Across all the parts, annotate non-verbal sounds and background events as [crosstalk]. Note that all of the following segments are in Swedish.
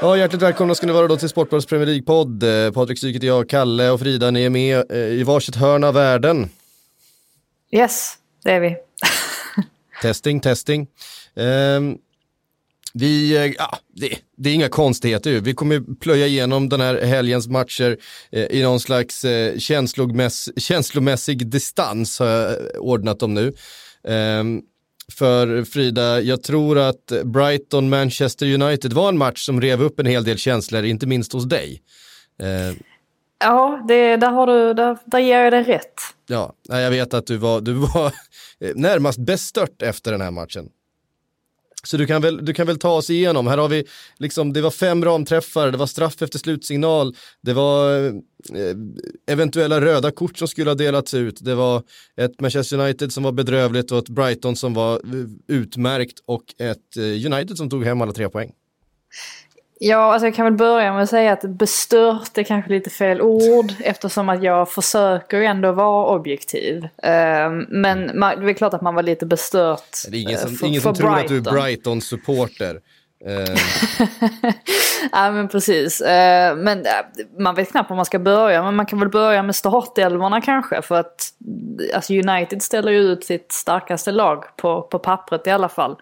Ja, hjärtligt välkomna ska ni vara då till Sportbladets Premier League-podd. Eh, Patrik Syk heter jag, Kalle och Frida, ni är med eh, i varsitt hörn av världen. Yes, det är vi. [laughs] Testing, testing. Ehm, vi, eh, ja, det, det är inga konstigheter ju. Vi kommer plöja igenom den här helgens matcher eh, i någon slags eh, känslomäss, känslomässig distans har jag ordnat dem nu. Ehm, för Frida, jag tror att Brighton-Manchester United var en match som rev upp en hel del känslor, inte minst hos dig. Ehm, Ja, det, där, har du, där, där ger jag dig rätt. Ja, jag vet att du var, du var eh, [laughs] närmast bestört efter den här matchen. Så du kan, väl, du kan väl ta oss igenom. Här har vi, liksom, det var fem ramträffar, det var straff efter slutsignal, det var eh, eventuella röda kort som skulle ha delats ut, det var ett Manchester United som var bedrövligt och ett Brighton som var eh, utmärkt och ett eh, United som tog hem alla tre poäng. Ja, alltså jag kan väl börja med att säga att bestört är kanske lite fel ord [laughs] eftersom att jag försöker ändå vara objektiv. Ehm, men man, det är klart att man var lite bestört Det är ingen eh, som, för, ingen som tror att du är Brighton. Brighton-supporter. Eh, [laughs] Ja men precis. Eh, Men eh, man vet knappt var man ska börja. Men man kan väl börja med startelvorna kanske. För att alltså United ställer ju ut sitt starkaste lag på, på pappret i alla fall.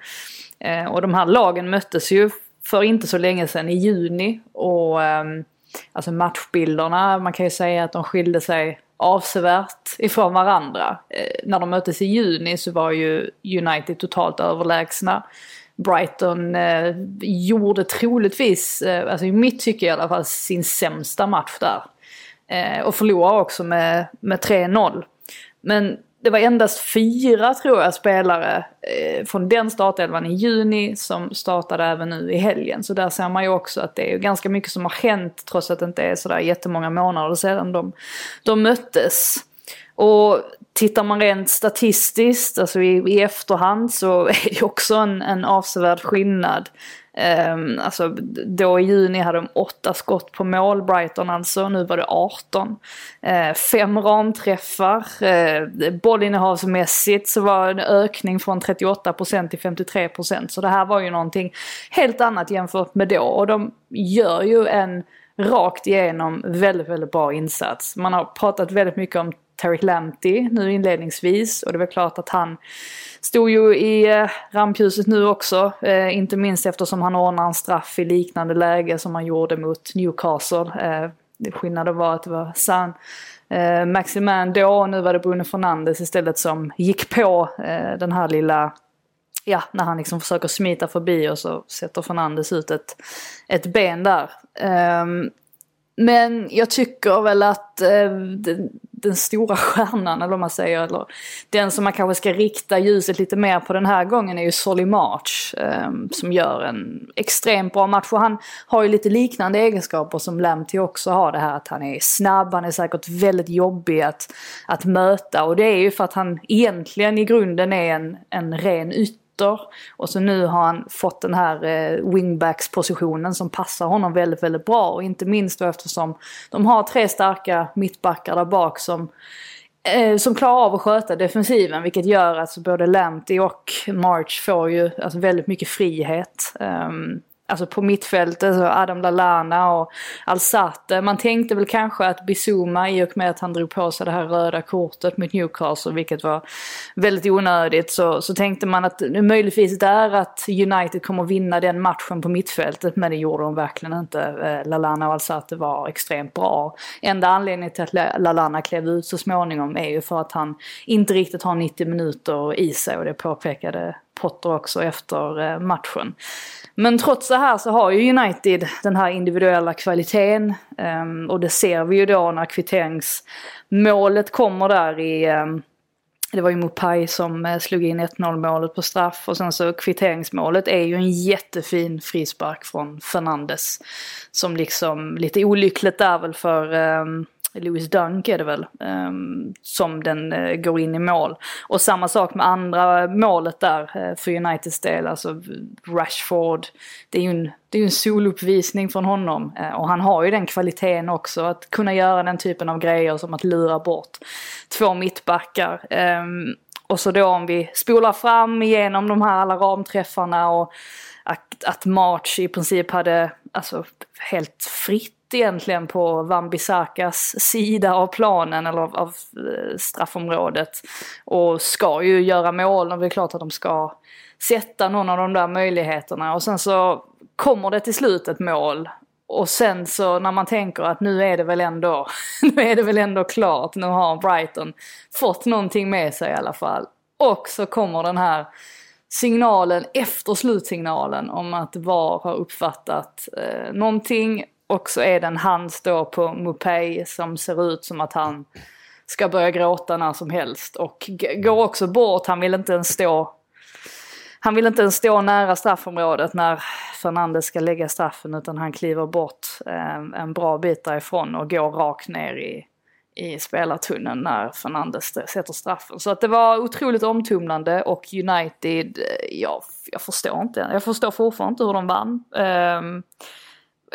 Och de här lagen möttes ju för inte så länge sedan i juni. Och ehm, alltså matchbilderna, man kan ju säga att de skilde sig avsevärt ifrån varandra. Eh, när de möttes i juni så var ju United totalt överlägsna. Brighton eh, gjorde troligtvis, eh, alltså i mitt tycke i alla fall, sin sämsta match där. Eh, och förlorade också med, med 3-0. Men det var endast fyra, tror jag, spelare eh, från den startelvan i juni som startade även nu i helgen. Så där ser man ju också att det är ganska mycket som har hänt trots att det inte är sådär jättemånga månader sedan de, de möttes. Och tittar man rent statistiskt, alltså i, i efterhand, så [laughs] är det också en, en avsevärd skillnad. Um, alltså då i juni hade de åtta skott på mål, Brighton alltså, nu var det 18. Uh, ehm, fem ramträffar, uh, bollinnehavsmässigt så var det en ökning från 38% till 53%. Så det här var ju någonting helt annat jämfört med då. Och de gör ju en rakt igenom väldigt, väldigt bra insats. Man har pratat väldigt mycket om Tarek Lamptey nu inledningsvis och det var klart att han stod ju i eh, rampljuset nu också. Eh, inte minst eftersom han ordnar en straff i liknande läge som han gjorde mot Newcastle. Eh, skillnaden var att det var San eh, Maximan då och nu var det Bruno Fernandes istället som gick på eh, den här lilla ja, när han liksom försöker smita förbi och så sätter Fernandes ut ett, ett ben där. Um, men jag tycker väl att uh, den stora stjärnan, eller vad man säger, eller den som man kanske ska rikta ljuset lite mer på den här gången är ju Solly March. Eh, som gör en extremt bra match. Och han har ju lite liknande egenskaper som Lamptey också har. Det här att han är snabb, han är säkert väldigt jobbig att, att möta. Och det är ju för att han egentligen i grunden är en, en ren ytter och så nu har han fått den här eh, wingbacks-positionen som passar honom väldigt, väldigt bra. Och inte minst då eftersom de har tre starka mittbackar där bak som, eh, som klarar av att sköta defensiven. Vilket gör att både Lanty och March får ju alltså, väldigt mycket frihet. Um, Alltså på mittfältet, alltså Adam Lallana och Alzate. Man tänkte väl kanske att Bizuma, i och med att han drog på sig det här röda kortet mot Newcastle, vilket var väldigt onödigt, så, så tänkte man att möjligtvis där att United kommer vinna den matchen på mittfältet, men det gjorde de verkligen inte. Eh, Lalana Lallana och Alzate var extremt bra. Enda anledningen till att Lallana klev ut så småningom är ju för att han inte riktigt har 90 minuter i sig och det påpekade Potter också efter eh, matchen. Men trots det här så har ju United den här individuella kvaliteten. Um, och det ser vi ju då när kvitteringsmålet kommer där i, um, det var ju Mopai som eh, slog in 1-0 målet på straff och sen så kvitteringsmålet är ju en jättefin frispark från Fernandes. Som liksom lite olyckligt där väl för um, Louis Dunk är det väl, ehm, som den eh, går in i mål. Och samma sak med andra målet där eh, för Uniteds del, alltså Rashford. Det är ju en, det är en soluppvisning från honom eh, och han har ju den kvaliteten också att kunna göra den typen av grejer som att lura bort två mittbackar. Ehm, och så då om vi spolar fram igenom de här alla ramträffarna och att, att March i princip hade alltså, helt fritt egentligen på Wan-Bissakas sida av planen eller av, av eh, straffområdet. Och ska ju göra mål och det är klart att de ska sätta någon av de där möjligheterna. Och sen så kommer det till slut ett mål. Och sen så när man tänker att nu är det väl ändå, [laughs] nu är det väl ändå klart, nu har Brighton fått någonting med sig i alla fall. Och så kommer den här signalen efter slutsignalen om att VAR har uppfattat eh, någonting och så är det en hand då på Mupay som ser ut som att han ska börja gråta när som helst. Och går också bort, han vill inte ens stå han vill inte ens stå nära straffområdet när Fernandes ska lägga straffen utan han kliver bort eh, en bra bit därifrån och går rakt ner i, i spelartunneln när Fernandes sätter straffen. Så att det var otroligt omtumlande och United, eh, ja, jag förstår inte, jag förstår fortfarande inte hur de vann. Eh,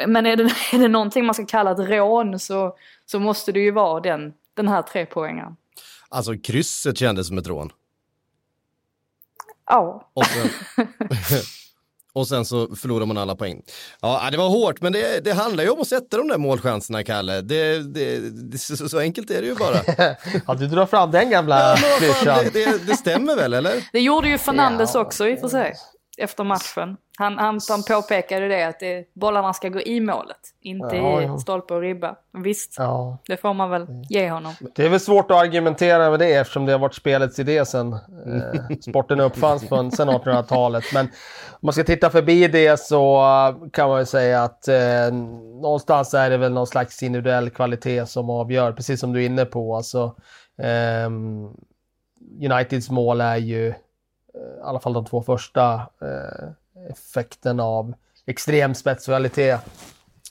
men är det, [laughs] är det någonting man ska kalla ett rån så, så måste det ju vara den, den här trepoängaren. Alltså krysset kändes som ett rån. Ja. Och sen, [laughs] och sen så förlorar man alla poäng. Ja, det var hårt, men det, det handlar ju om att sätta de där målchanserna, Kalle. Det, det, det så, så, enkelt är det ju bara. [laughs] ja, du drar fram den gamla ja, det, det, det, stämmer väl, eller? Det gjorde ju Fernandes ja. också i och för sig efter matchen. Han, han påpekade det att det, bollarna ska gå i målet, inte ja, i ja. stolpe och ribba. Visst, ja. det får man väl ge honom. Det är väl svårt att argumentera med det eftersom det har varit spelets idé sen eh, sporten uppfanns på sen 1800-talet. Men om man ska titta förbi det så kan man väl säga att eh, någonstans är det väl någon slags individuell kvalitet som avgör, precis som du är inne på. Alltså, eh, Uniteds mål är ju i alla fall de två första eh, effekten av extrem specialitet.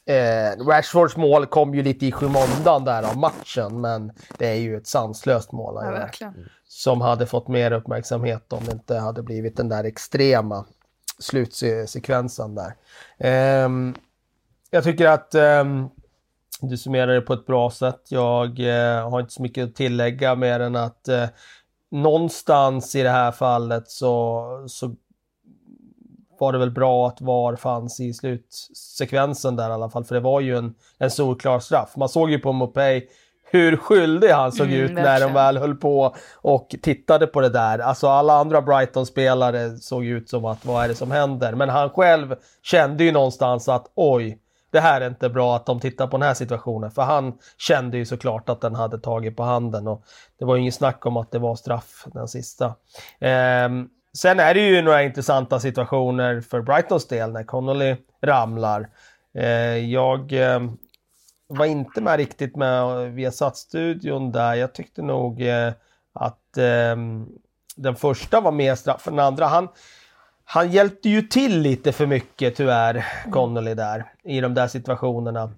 Eh, Rashfords mål kom ju lite i skymundan där av matchen, men det är ju ett sanslöst mål. Ja, som hade fått mer uppmärksamhet om det inte hade blivit den där extrema slutsekvensen där. Eh, jag tycker att eh, du summerar det på ett bra sätt. Jag eh, har inte så mycket att tillägga mer än att eh, någonstans i det här fallet så, så var det väl bra att VAR fanns i slutsekvensen där i alla fall, för det var ju en, en solklar straff. Man såg ju på Mopay hur skyldig han såg mm, ut när de väl höll på och tittade på det där. Alltså alla andra Brighton-spelare såg ut som att vad är det som händer? Men han själv kände ju någonstans att oj, det här är inte bra att de tittar på den här situationen. För han kände ju såklart att den hade tagit på handen och det var ju ingen snack om att det var straff den sista. Eh, sen är det ju några intressanta situationer för Brightons del när Connolly ramlar. Eh, jag eh, var inte med riktigt med eh, Viasat-studion där. Jag tyckte nog eh, att ehm, den första var mer straff än den andra. Han, han hjälpte ju till lite för mycket tyvärr, Connolly där, i de där situationerna.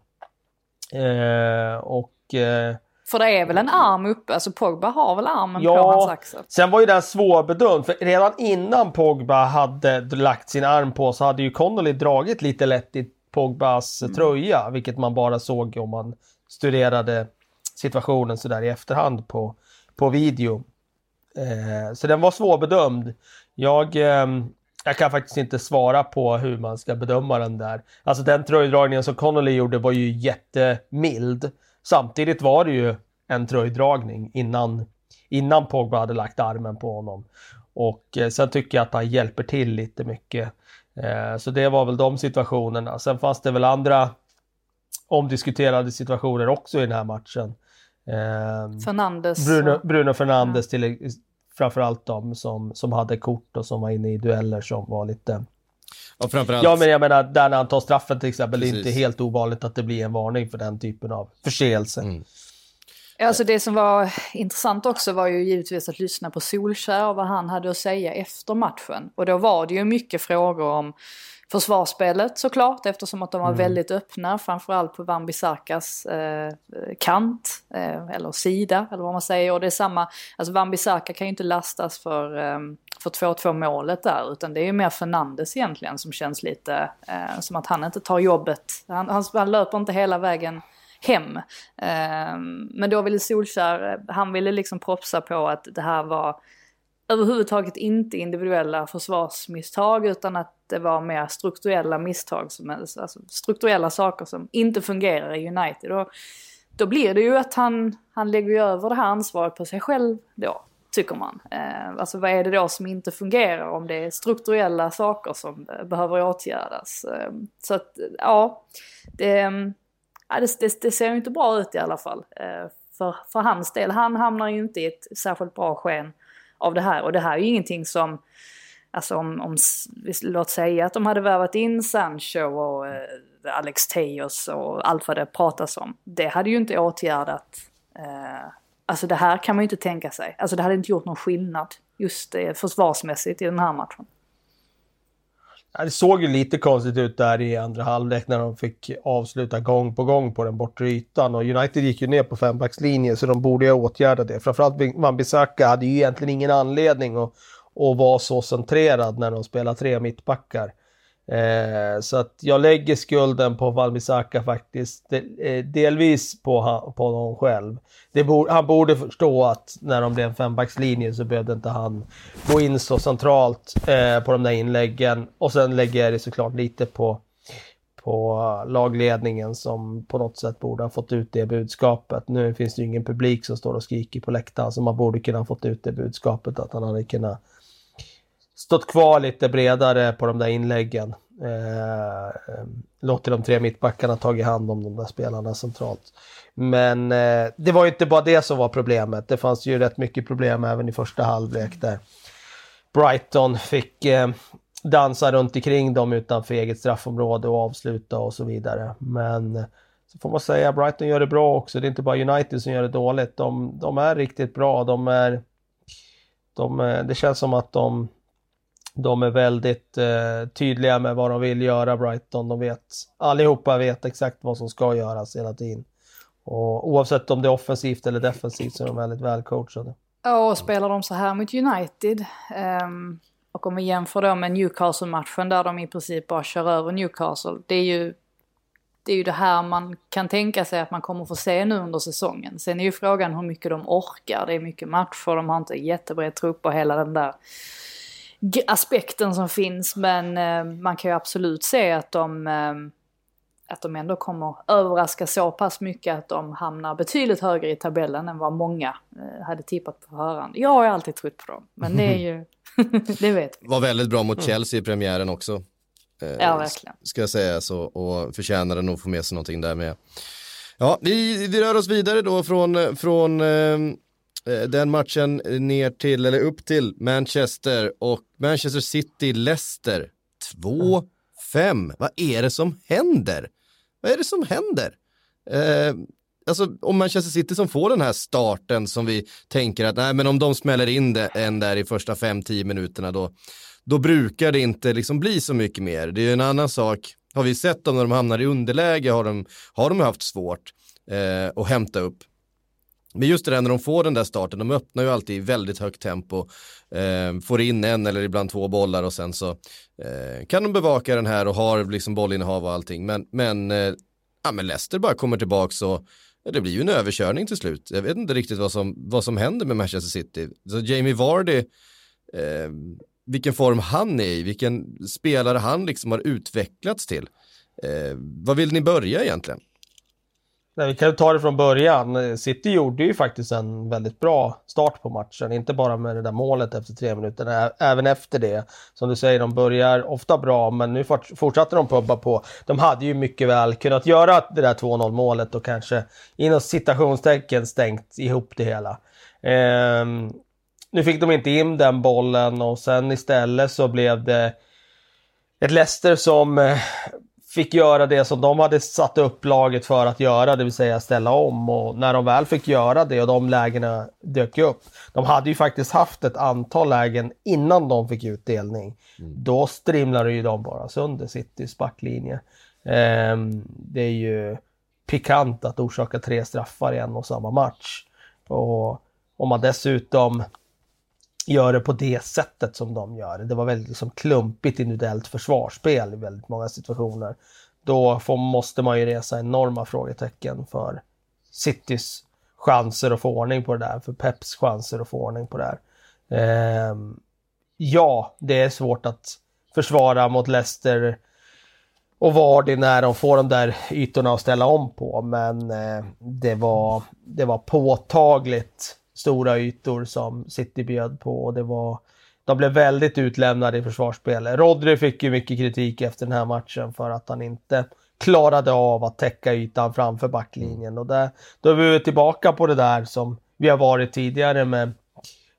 Eh, och... Eh, för det är väl en arm uppe, alltså Pogba har väl armen ja, på hans axel? Sen var ju den svårbedömd, för redan innan Pogba hade lagt sin arm på så hade ju Connolly dragit lite lätt i Pogbas mm. tröja, vilket man bara såg om man studerade situationen sådär i efterhand på, på video. Eh, så den var svårbedömd. Jag, eh, jag kan faktiskt inte svara på hur man ska bedöma den där. Alltså den tröjdragningen som Connolly gjorde var ju jättemild. Samtidigt var det ju en tröjdragning innan, innan Pogba hade lagt armen på honom. Och eh, sen tycker jag att han hjälper till lite mycket. Eh, så det var väl de situationerna. Sen fanns det väl andra omdiskuterade situationer också i den här matchen. Eh, Fernandes. Bruno, Bruno Fernandes till, framförallt de som, som hade kort och som var inne i dueller som var lite... Ja, framförallt... ja men jag menar, där när han tar straffen till exempel, Precis. det är inte helt ovanligt att det blir en varning för den typen av förseelse. Mm. Alltså det som var intressant också var ju givetvis att lyssna på Solskär och vad han hade att säga efter matchen. Och då var det ju mycket frågor om försvarsspelet såklart eftersom att de var mm. väldigt öppna framförallt på Van Bissakas eh, kant eh, eller sida eller vad man säger och det är samma, alltså Van Bissaka kan ju inte lastas för, eh, för 2-2 målet där utan det är ju mer Fernandes egentligen som känns lite eh, som att han inte tar jobbet, han, han, han löper inte hela vägen hem. Eh, men då ville Solskär, han ville liksom propsa på att det här var överhuvudtaget inte individuella försvarsmisstag utan att det var mer strukturella misstag, som, alltså strukturella saker som inte fungerar i United. Och då blir det ju att han, han lägger över det här ansvaret på sig själv då, tycker man. Eh, alltså vad är det då som inte fungerar om det är strukturella saker som eh, behöver åtgärdas? Eh, så att, eh, ja, det, eh, ja det, det, det, ser ju inte bra ut i alla fall. Eh, för, för hans del, han hamnar ju inte i ett särskilt bra sken av det här. Och det här är ju ingenting som, alltså om, om låt säga att de hade värvat in Sancho och eh, Alex Teos och allt vad det pratas om. Det hade ju inte åtgärdat, eh, alltså det här kan man ju inte tänka sig. Alltså det hade inte gjort någon skillnad just eh, försvarsmässigt i den här matchen. Det såg ju lite konstigt ut där i andra halvlek när de fick avsluta gång på gång på den bortre ytan. Och United gick ju ner på fembackslinjen så de borde ju åtgärda det. Framförallt Wan-Bissaka hade ju egentligen ingen anledning att, att vara så centrerad när de spelar tre mittbackar. Eh, så att jag lägger skulden på Valmisaka faktiskt, eh, delvis på, på honom själv. Bo, han borde förstå att när de blev en fembackslinje så behövde inte han gå in så centralt eh, på de där inläggen. Och sen lägger jag det såklart lite på, på lagledningen som på något sätt borde ha fått ut det budskapet. Nu finns det ju ingen publik som står och skriker på läktaren så man borde kunna ha fått ut det budskapet att han hade kunnat stått kvar lite bredare på de där inläggen. Eh, eh låter de tre mittbackarna tagit hand om de där spelarna centralt. Men eh, det var ju inte bara det som var problemet. Det fanns ju rätt mycket problem även i första halvlek där Brighton fick eh, dansa runt omkring dem utanför eget straffområde och avsluta och så vidare. Men så får man säga Brighton gör det bra också. Det är inte bara United som gör det dåligt. De, de är riktigt bra. De är, de, eh, det känns som att de de är väldigt eh, tydliga med vad de vill göra, Brighton. De vet, allihopa vet exakt vad som ska göras hela tiden. Och oavsett om det är offensivt eller defensivt så är de väldigt välcoachade. Ja, och spelar de så här mot United, um, och om vi jämför då med Newcastle-matchen där de i princip bara kör över Newcastle, det är ju det är ju det här man kan tänka sig att man kommer få se nu under säsongen. Sen är ju frågan hur mycket de orkar. Det är mycket matcher, de har inte jättebred trupp och hela den där aspekten som finns. Men eh, man kan ju absolut se att de, eh, att de ändå kommer överraska så pass mycket att de hamnar betydligt högre i tabellen än vad många eh, hade tippat på förhand. Jag har ju alltid trott på dem, men det är ju, [laughs] det vet vi. Var väldigt bra mot. Chelsea i premiären också. ja, verkligen. Ska jag säga så, och förtjänade nog få med sig någonting där med. Ja, vi, vi rör oss vidare då från, från eh, Eh, Eh, den matchen ner till, eller upp till Manchester och Manchester City-Leicester 2-5. Vad är det som händer? Vad är det som händer? Eh, alltså om Manchester City som får den här starten som vi tänker att nej men om de smäller in det, en där i första 5-10 minuterna då, då brukar det inte liksom bli så mycket mer. Det är ju en annan sak, har vi sett dem när de hamnar i underläge har de, har de haft svårt eh, att hämta upp. Men just det där när de får den där starten, de öppnar ju alltid i väldigt högt tempo, eh, får in en eller ibland två bollar och sen så eh, kan de bevaka den här och har liksom bollinnehav och allting. Men, men, eh, ja, men Leicester bara kommer tillbaka och ja, det blir ju en överkörning till slut. Jag vet inte riktigt vad som, vad som händer med Manchester City. Så Jamie Vardy, eh, vilken form han är i, vilken spelare han liksom har utvecklats till. Eh, vad vill ni börja egentligen? Nej, vi kan ta det från början. City gjorde ju faktiskt en väldigt bra start på matchen. Inte bara med det där målet efter tre minuter, även efter det. Som du säger, de börjar ofta bra, men nu fortsatte de pubba på. De hade ju mycket väl kunnat göra det där 2-0 målet och kanske inom citationstecken stängt ihop det hela. Ehm, nu fick de inte in den bollen och sen istället så blev det ett Leicester som eh, fick göra det som de hade satt upp laget för att göra, det vill säga ställa om. Och när de väl fick göra det och de lägena dök upp. De hade ju faktiskt haft ett antal lägen innan de fick utdelning. Mm. Då strimlade ju de bara sönder Citys backlinje. Um, det är ju pikant att orsaka tre straffar i en och samma match. Och om man dessutom gör det på det sättet som de gör. Det var väldigt liksom klumpigt individuellt försvarsspel i väldigt många situationer. Då får, måste man ju resa enorma frågetecken för Citys chanser att få ordning på det där, för Peps chanser att få ordning på det där. Eh, ja, det är svårt att försvara mot Leicester och Vardy när de får de där ytorna att ställa om på, men eh, det, var, det var påtagligt stora ytor som City bjöd på och det var de blev väldigt utlämnade i försvarsspelet. Rodri fick ju mycket kritik efter den här matchen för att han inte klarade av att täcka ytan framför backlinjen. Och där, då är vi tillbaka på det där som vi har varit tidigare med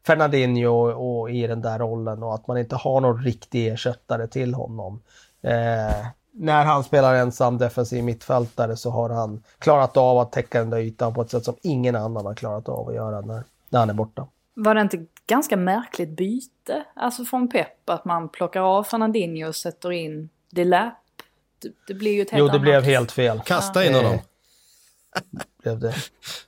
Fernandinho och, och i den där rollen och att man inte har någon riktig ersättare till honom. Eh, när han spelar ensam defensiv mittfältare så har han klarat av att täcka den där ytan på ett sätt som ingen annan har klarat av att göra när, när han är borta. Var det inte ganska märkligt byte, alltså från Pep, att man plockar av Fernandinho och sätter in Delap? Det, det blir ju ett helt Jo, det annat... blev helt fel. Kasta in honom. [laughs] blev det.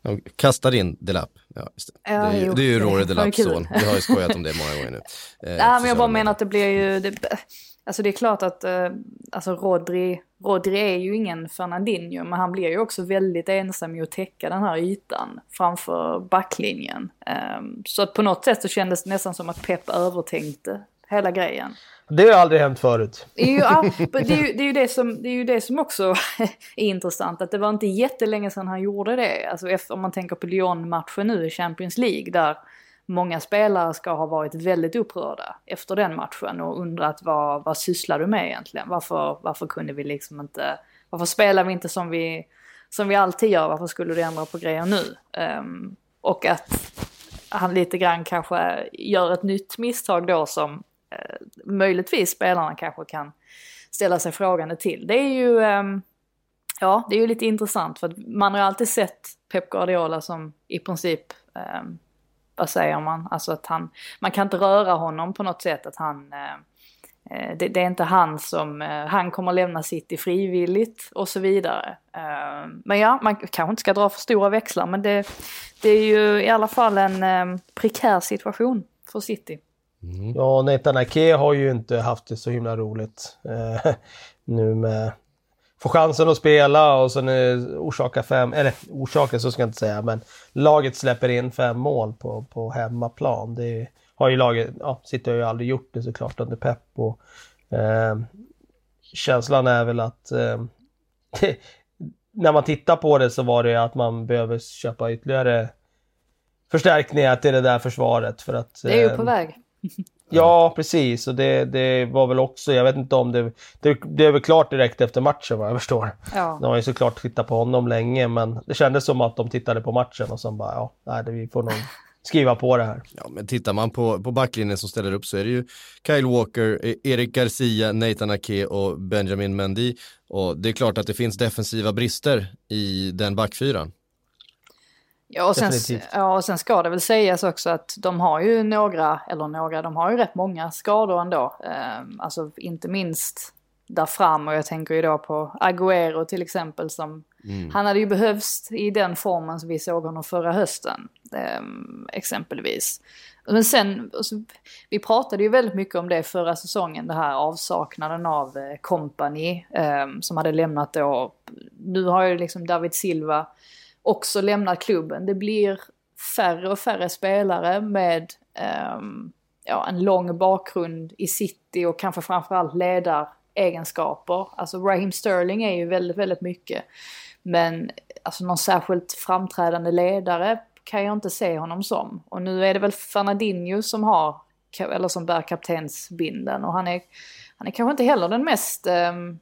De kastade in Delap. Ja, just det. Ja, det, är, det är ju Rory Delaps son. Vi har ju skojat om det många gånger nu. [laughs] Eh, Nej, men jag bara menar att det blir ju... Det, Alltså det är klart att eh, alltså Rodri, Rodri är ju ingen Fernandinho men han blir ju också väldigt ensam i att täcka den här ytan framför backlinjen. Um, så att på något sätt så kändes det nästan som att Pep övertänkte hela grejen. Det har aldrig hänt förut. Ju, [laughs] det är ju, det är ju, det, som, det är ju det som också [laughs] är intressant, att det var inte jättelänge sedan han gjorde det. Alltså om man tänker på Lyon-matchen nu i Champions League där många spelare ska ha varit väldigt upprörda efter den matchen och undrat vad, vad sysslar du med egentligen? Varför, varför kunde vi liksom inte, varför spelar vi inte som vi, som vi alltid gör? Varför skulle du ändra på grejer nu? Um, och att han lite grann kanske gör ett nytt misstag då som uh, möjligtvis spelarna kanske kan ställa sig frågande till. Det är ju, um, ja, det är ju lite intressant för att man har alltid sett Pep Guardiola som i princip um, vad säger man, alltså att han, man kan inte röra honom på något sätt, att han, eh, eh, det, det, är inte han som, eh, han kommer lämna City frivilligt och så vidare. Eh, men ja, man kanske inte ska dra för stora växlar, men det, det är ju i alla fall en eh, prekär situation för City. Mm. Ja, Nathan Ake har ju inte haft det så himla roligt eh, [laughs] nu med får chansen att spela och sen orsaka fem, eller orsaka så ska jag inte säga, men laget släpper in fem mål på, på hemmaplan. Det har ju laget, ja, har ju aldrig gjort det såklart under Pep och eh, känslan är väl att eh, [laughs] när man tittar på det så var det att man behöver köpa ytterligare förstärkningar till det där försvaret för att... Det är ju på eh, väg. [laughs] Ja, precis. Och det, det var väl också, jag vet inte om det, det... Det är väl klart direkt efter matchen vad jag förstår. Ja. De har ju såklart tittat på honom länge, men det kändes som att de tittade på matchen och sen bara, ja, nej, vi får nog [laughs] skriva på det här. Ja, men tittar man på, på backlinjen som ställer upp så är det ju Kyle Walker, e- Erik Garcia, Nathan Ake och Benjamin Mendy. Och det är klart att det finns defensiva brister i den backfyran. Ja och, sen, ja, och sen ska det väl sägas också att de har ju några, eller några, de har ju rätt många skador ändå. Eh, alltså inte minst där fram och jag tänker ju då på Agüero till exempel som mm. han hade ju behövts i den formen som vi såg honom förra hösten. Eh, exempelvis. Men sen, alltså, vi pratade ju väldigt mycket om det förra säsongen, det här avsaknaden av eh, company eh, som hade lämnat då. Nu har ju liksom David Silva också lämnar klubben. Det blir färre och färre spelare med um, ja, en lång bakgrund i city och kanske framförallt ledaregenskaper. Alltså Raheem Sterling är ju väldigt, väldigt mycket. Men alltså någon särskilt framträdande ledare kan jag inte se honom som. Och nu är det väl Fernandinho som har, eller som bär kaptensbinden och han är, han är kanske inte heller den mest um,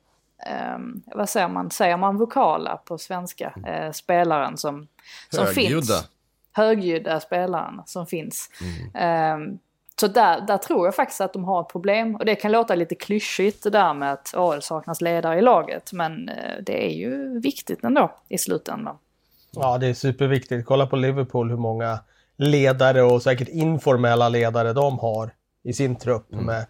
um, vad säger man, säger man vokala på svenska, uh, spelaren som, som Högljudda. finns. Högljudda spelaren som finns. Mm. Um, Så där, där tror jag faktiskt att de har ett problem. Och det kan låta lite klyschigt det där med att åh, det saknas ledare i laget. Men eh, det är ju viktigt ändå i slutändan. Ja, det är superviktigt. Kolla på Liverpool hur många ledare och säkert informella ledare de har i sin trupp. Mm. Med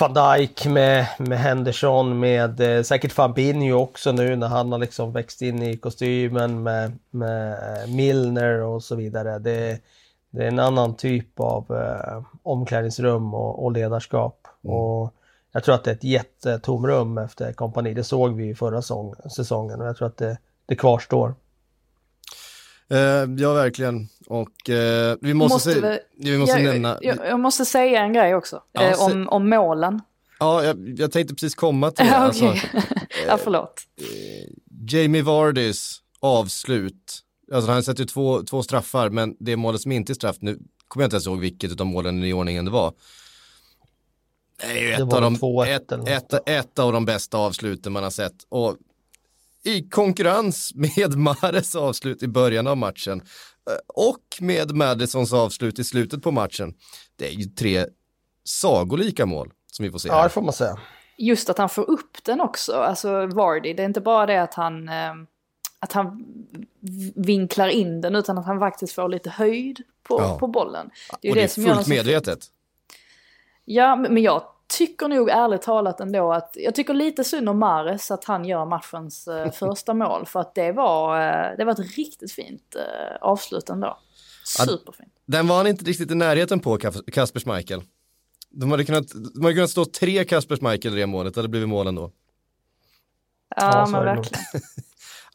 van Dijk, med, med Henderson, med eh, säkert Fabinho också nu när han har liksom växt in i kostymen med, med eh, Milner och så vidare. Det, det är en annan typ av eh, omklädningsrum och, och ledarskap. Mm. Och jag tror att det är ett jättetomrum efter kompani. Det såg vi i förra sång, säsongen och jag tror att det, det kvarstår. Uh, ja, verkligen. Och uh, vi måste, måste vi, vi måste jag, nämna... Jag, jag, måste säga en grej också, ja, uh, om, om målen. Ja, jag, jag, tänkte precis komma till det. [laughs] alltså, [laughs] ja, förlåt. Jamie Vardys avslut. Alltså han sätter ju två, två straffar, men det målet som inte är straff, nu kommer jag inte ens ihåg vilket av målen i ordningen det var. Det är ju ett, av de, ett, ett, ett, av de bästa avsluten man har sett. Och i konkurrens med [laughs] Mares avslut i början av matchen eh, och med Madisons avslut i slutet på matchen. Det är ju tre sagolika mål som vi får se. Ja, det får man säga. Just att han får upp den också, alltså Vardy. Det är inte bara det att han, eh, att han vinklar in den utan att han faktiskt får lite höjd på, ja. på bollen. Det är, och det, det är som fullt medvetet. Ja, men jag tycker nog ärligt talat ändå att jag tycker lite synd om Mares att han gör matchens eh, [laughs] första mål. För att det var, eh, det var ett riktigt fint eh, avslut ändå. Superfint. Den var han inte riktigt i närheten på, Kasper Schmeichel. De hade kunnat, de hade kunnat stå tre Kasper Schmeichel i det målet, det hade blivit mål ändå. Ja, ja men verkligen. [laughs]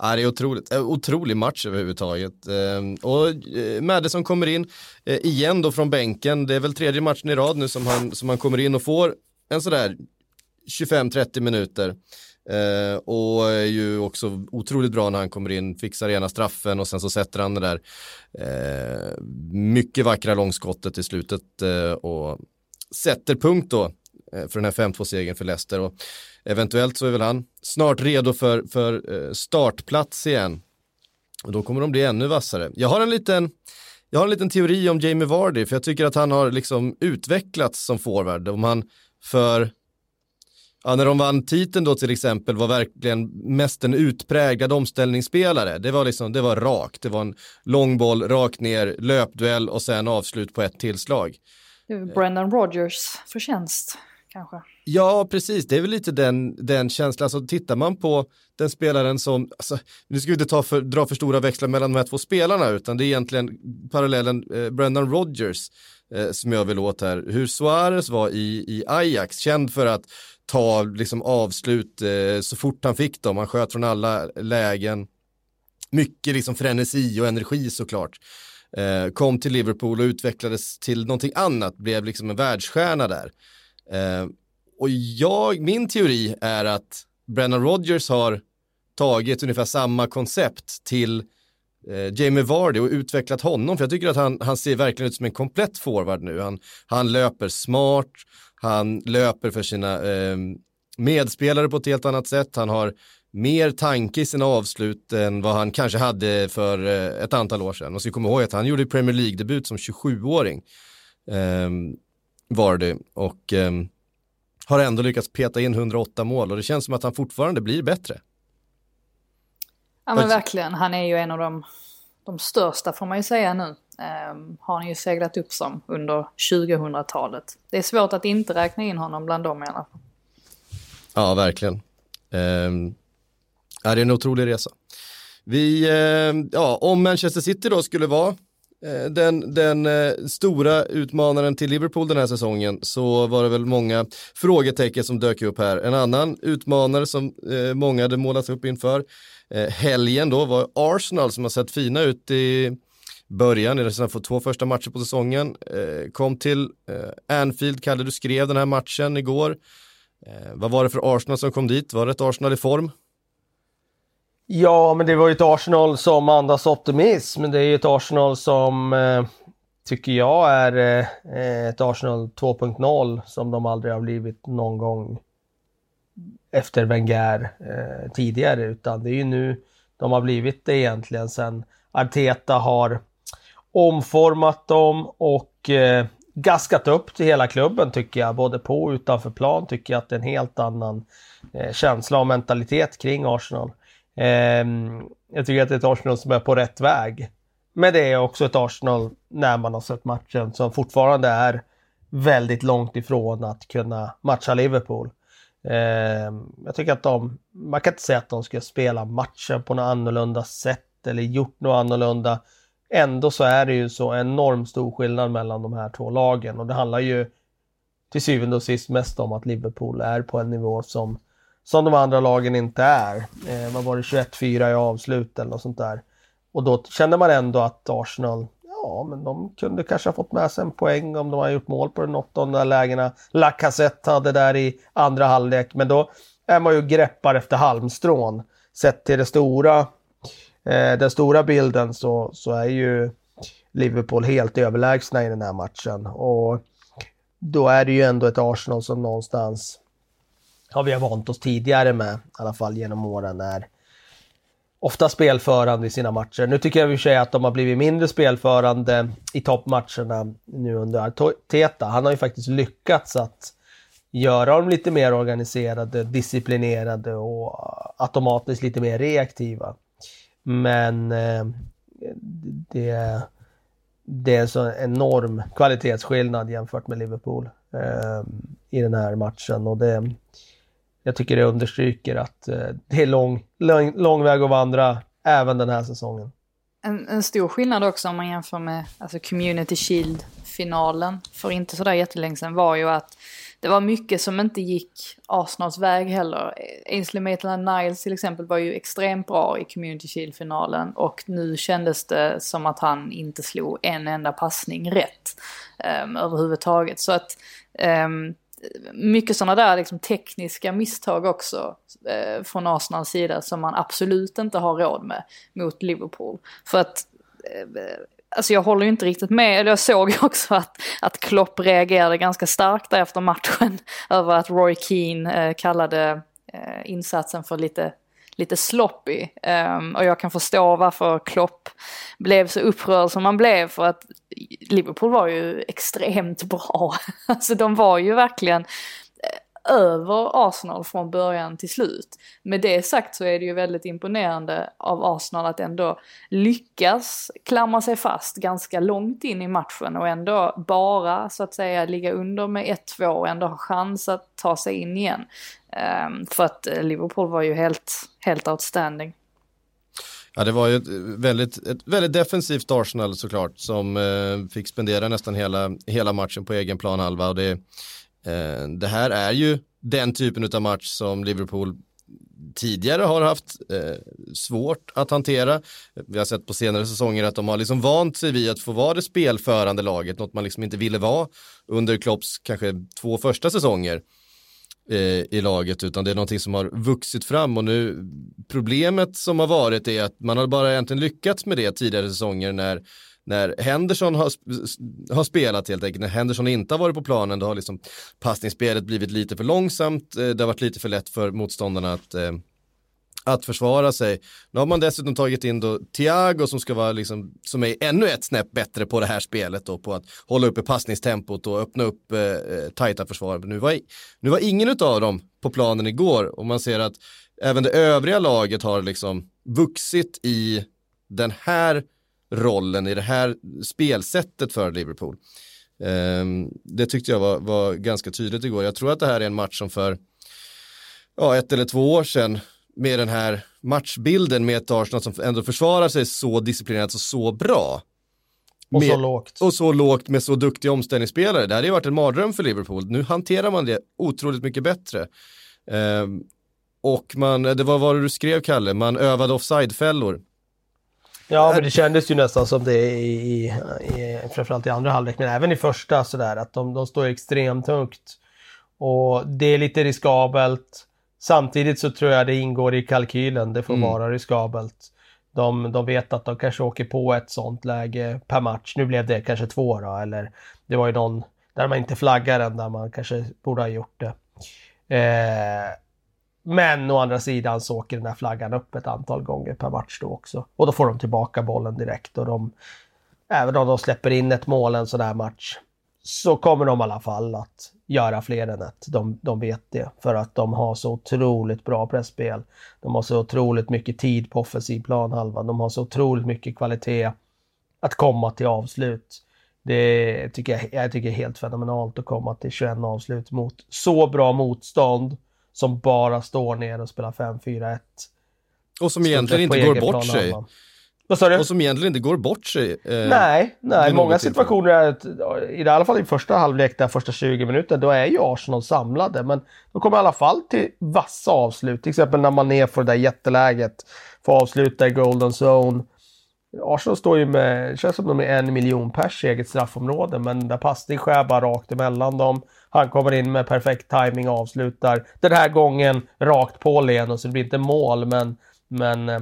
Ja, det är otroligt. Eh, otrolig match överhuvudtaget. Ehm, och eh, Madison kommer in eh, igen då från bänken. Det är väl tredje matchen i rad nu som han, som han kommer in och får en sådär 25-30 minuter. Och är ju också otroligt bra när han kommer in, fixar ena straffen och sen så sätter han det där mycket vackra långskottet i slutet och sätter punkt då för den här 5-2-segern för Leicester. Och eventuellt så är väl han snart redo för, för eh, startplats igen. Och då kommer de bli ännu vassare. Jag har en liten, jag har en liten teori om Jamie Vardy, för jag tycker att han har liksom utvecklats som forward. Om han för, ja, när de vann titeln då till exempel var verkligen mest en utpräglad omställningsspelare. Det var liksom, det var rakt, det var en lång boll, rakt ner, löpduell och sen avslut på ett tillslag. Brendan Rogers förtjänst kanske. Ja, precis. Det är väl lite den, den känslan. Alltså, tittar man på den spelaren som, alltså, nu ska vi inte ta för, dra för stora växlar mellan de här två spelarna, utan det är egentligen parallellen eh, Brendan Rodgers eh, som jag vill åt här. Hur Suarez var i, i Ajax, känd för att ta liksom, avslut eh, så fort han fick dem. Han sköt från alla lägen. Mycket liksom frenesi och energi såklart. Eh, kom till Liverpool och utvecklades till någonting annat, blev liksom en världsstjärna där. Eh, och jag, min teori är att Brennan Rogers har tagit ungefär samma koncept till eh, Jamie Vardy och utvecklat honom. För jag tycker att han, han ser verkligen ut som en komplett forward nu. Han, han löper smart, han löper för sina eh, medspelare på ett helt annat sätt. Han har mer tanke i sina avslut än vad han kanske hade för eh, ett antal år sedan. Och så kommer ihåg att han gjorde Premier League-debut som 27-åring. Eh, Vardy och eh, har ändå lyckats peta in 108 mål och det känns som att han fortfarande blir bättre. Ja men verkligen, han är ju en av de, de största får man ju säga nu. Um, har han ju seglat upp som under 2000-talet. Det är svårt att inte räkna in honom bland dem i alla fall. Ja, verkligen. Um, är det en otrolig resa. Vi, uh, ja, om Manchester City då skulle vara Eh, den, den eh, stora utmanaren till Liverpool den här säsongen så var det väl många frågetecken som dök upp här. En annan utmanare som eh, många hade målat upp inför helgen då var Arsenal som har sett fina ut i början i sina två första matcher på säsongen. kom till Anfield, Kalle du skrev den här matchen igår. vad var det för Arsenal som kom dit? Var det ett Arsenal i form? Ja, men det var ju ett Arsenal som andas optimism. Det är ju ett Arsenal som eh, tycker jag är eh, ett Arsenal 2.0 som de aldrig har blivit någon gång efter Wenger eh, tidigare, utan det är ju nu de har blivit det egentligen sen Arteta har omformat dem och eh, gaskat upp till hela klubben tycker jag. Både på och utanför plan tycker jag att det är en helt annan eh, känsla och mentalitet kring Arsenal. Ehm, jag tycker att det är ett Arsenal som är på rätt väg. Men det är också ett Arsenal, när man har sett matchen, som fortfarande är väldigt långt ifrån att kunna matcha Liverpool. Ehm, jag tycker att de, man kan inte säga att de ska spela matchen på något annorlunda sätt eller gjort något annorlunda. Ändå så är det ju så enormt stor skillnad mellan de här två lagen och det handlar ju till syvende och sist mest om att Liverpool är på en nivå som, som de andra lagen inte är. Eh, vad var det, 21-4 i avslut eller något sånt där. Och då kände man ändå att Arsenal, ja men de kunde kanske ha fått med sig en poäng om de hade gjort mål på nåt av de där lägena. Lacazette hade där i andra halvlek, men då är man ju greppar efter halmstrån. Sett till det stora, eh, den stora bilden så, så är ju Liverpool helt överlägsna i den här matchen. Och då är det ju ändå ett Arsenal som någonstans, har vi har vant oss tidigare med, i alla fall genom åren, är ofta spelförande i sina matcher. Nu tycker jag i och för sig att de har blivit mindre spelförande i toppmatcherna nu under Arteta. Han har ju faktiskt lyckats att göra dem lite mer organiserade, disciplinerade och automatiskt lite mer reaktiva. Men eh, det, det är en så enorm kvalitetsskillnad jämfört med Liverpool eh, i den här matchen och det, jag tycker det understryker att eh, det är lång, lång, lång väg att vandra även den här säsongen. En, en stor skillnad också om man jämför med alltså Community Shield-finalen för inte sådär jättelänge sedan var ju att det var mycket som inte gick Arsenals väg heller. Ainsley Maitland-Niles till exempel var ju extremt bra i Community Shield-finalen och nu kändes det som att han inte slog en enda passning rätt um, överhuvudtaget. Så att um, mycket sådana där liksom tekniska misstag också eh, från Arsenals sida som man absolut inte har råd med mot Liverpool. För att eh, Alltså jag håller ju inte riktigt med, eller jag såg [laughs] ju också att, att Klopp reagerade ganska starkt där efter matchen [laughs] över att Roy Keane eh, kallade eh, insatsen för lite lite sloppy. Um, och jag kan förstå varför Klopp blev så upprörd som man blev för att Liverpool var ju extremt [laughs] bra. alltså de var ju verkligen eh, över Arsenal från början till slut. Med det sagt så är det ju väldigt imponerande av Arsenal att ändå lyckas klamra sig fast ganska långt in i matchen och ändå bara så att säga ligga under med 1-2 och ändå ha chans att ta sig in igen. Um, för att eh, Liverpool var ju helt, helt outstanding. Ja, det var ju ett väldigt, ett väldigt defensivt Arsenal såklart som eh, fick spendera nästan hela, hela matchen på egen planhalva. Och det, eh, det här är ju den typen av match som Liverpool tidigare har haft eh, svårt att hantera. Vi har sett på senare säsonger att de har liksom vant sig vid att få vara det spelförande laget, något man liksom inte ville vara under Klopps kanske två första säsonger. Eh, I laget utan det är någonting som har vuxit fram och nu problemet som har varit är att man har bara egentligen lyckats med det tidigare säsonger när när Henderson har, har spelat helt enkelt, när Henderson inte har varit på planen, då har liksom passningsspelet blivit lite för långsamt, eh, det har varit lite för lätt för motståndarna att eh, att försvara sig. Nu har man dessutom tagit in då Thiago som ska vara liksom, som är ännu ett snäpp bättre på det här spelet då, på att hålla uppe passningstempot och öppna upp eh, eh tajta försvar. nu var, nu var ingen av dem på planen igår och man ser att även det övriga laget har liksom vuxit i den här rollen, i det här spelsättet för Liverpool. Eh, det tyckte jag var, var ganska tydligt igår. Jag tror att det här är en match som för ja, ett eller två år sedan med den här matchbilden med ett Arsenal som ändå försvarar sig så disciplinerat och så bra. Och med, så lågt. Och så lågt med så duktiga omställningsspelare. Det hade ju varit en mardröm för Liverpool. Nu hanterar man det otroligt mycket bättre. Um, och man, det var vad du skrev Kalle, man övade offside-fällor. Ja, men det kändes ju nästan som det i, i, i framförallt i andra halvlek, men även i första sådär, att de, de står extremt högt. Och det är lite riskabelt. Samtidigt så tror jag det ingår i kalkylen, det får mm. vara riskabelt. De, de vet att de kanske åker på ett sånt läge per match. Nu blev det kanske två då, eller det var ju någon där man inte flaggar än, där man kanske borde ha gjort det. Eh, men å andra sidan så åker den här flaggan upp ett antal gånger per match då också. Och då får de tillbaka bollen direkt och de, även om de släpper in ett mål en sån här match, så kommer de i alla fall att göra fler än ett. De, de vet det för att de har så otroligt bra pressspel. De har så otroligt mycket tid på offensiv planhalva. De har så otroligt mycket kvalitet att komma till avslut. Det tycker jag, jag tycker är helt fenomenalt att komma till 21 avslut mot så bra motstånd som bara står ner och spelar 5-4-1. Och som egentligen inte går bort sig. Vad sa du? Och som egentligen inte går bort sig. Eh, nej, nej. många situationer, är, i alla fall i första halvlek, där första 20 minuter, då är ju Arsenal samlade. Men de kommer i alla fall till vassa avslut. Till exempel när man är för det där jätteläget, får avsluta i Golden Zone. Arsenal står ju med, det känns som de är en miljon pers i eget straffområde, men där passning skär bara rakt emellan dem. Han kommer in med perfekt timing och avslutar. Den här gången rakt på Leno, så det blir inte mål, men, men eh,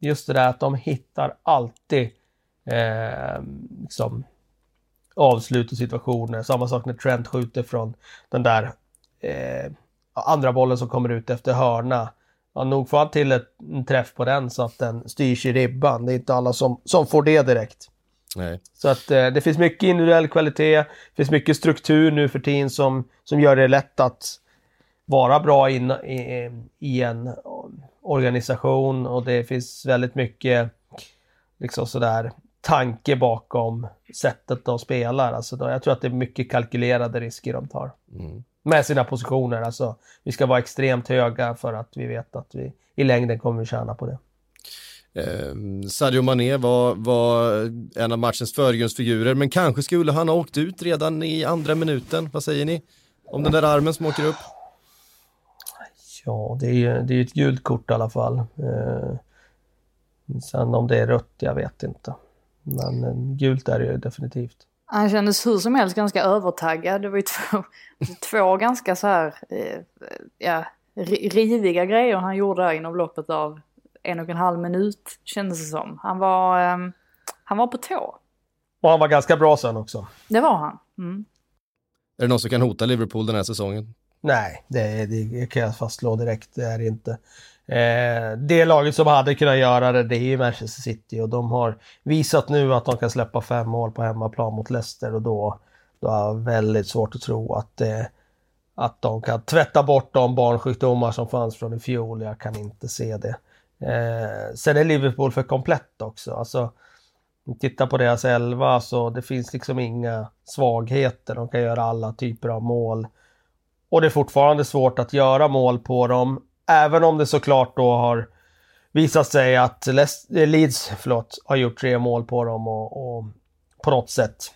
just det där att de hittar alltid eh, liksom, avslut och situationer. Samma sak när Trent skjuter från den där eh, andra bollen som kommer ut efter hörna. Ja, nog får han till ett, en träff på den så att den styrs i ribban. Det är inte alla som, som får det direkt. Nej. Så att eh, det finns mycket individuell kvalitet. Det finns mycket struktur nu för tiden som, som gör det lätt att vara bra in, i, i en organisation och det finns väldigt mycket liksom sådär tanke bakom sättet de spelar. Alltså jag tror att det är mycket kalkylerade risker de tar. Mm. Med sina positioner. Alltså, vi ska vara extremt höga för att vi vet att vi i längden kommer tjäna på det. Eh, Sadio Mané var, var en av matchens förgrundsfigurer, men kanske skulle han ha åkt ut redan i andra minuten. Vad säger ni? Om den där armen som åker upp? Ja, det är ju det är ett gult kort i alla fall. Eh, sen om det är rött, jag vet inte. Men eh, gult är det ju definitivt. Han kändes hur som helst ganska övertaggad. Det var ju två, [laughs] två ganska så här, eh, ja, riviga grejer han gjorde där inom loppet av en och en halv minut kändes det som. Han var, um, han var på tå. Och han var ganska bra sen också. Det var han. Mm. Är det någon som kan hota Liverpool den här säsongen? Nej, det, det kan jag fastslå direkt. Det är det inte. Eh, det laget som hade kunnat göra det, det är ju Manchester City och de har visat nu att de kan släppa fem mål på hemmaplan mot Leicester och då, då har jag väldigt svårt att tro att, eh, att de kan tvätta bort de barnsjukdomar som fanns från i fjol. Jag kan inte se det. Eh, sen är Liverpool för komplett också. Alltså, titta på deras elva så det finns liksom inga svagheter. De kan göra alla typer av mål. Och det är fortfarande svårt att göra mål på dem. Även om det såklart då har visat sig att eh, Leeds förlåt, har gjort tre mål på dem och, och på något sätt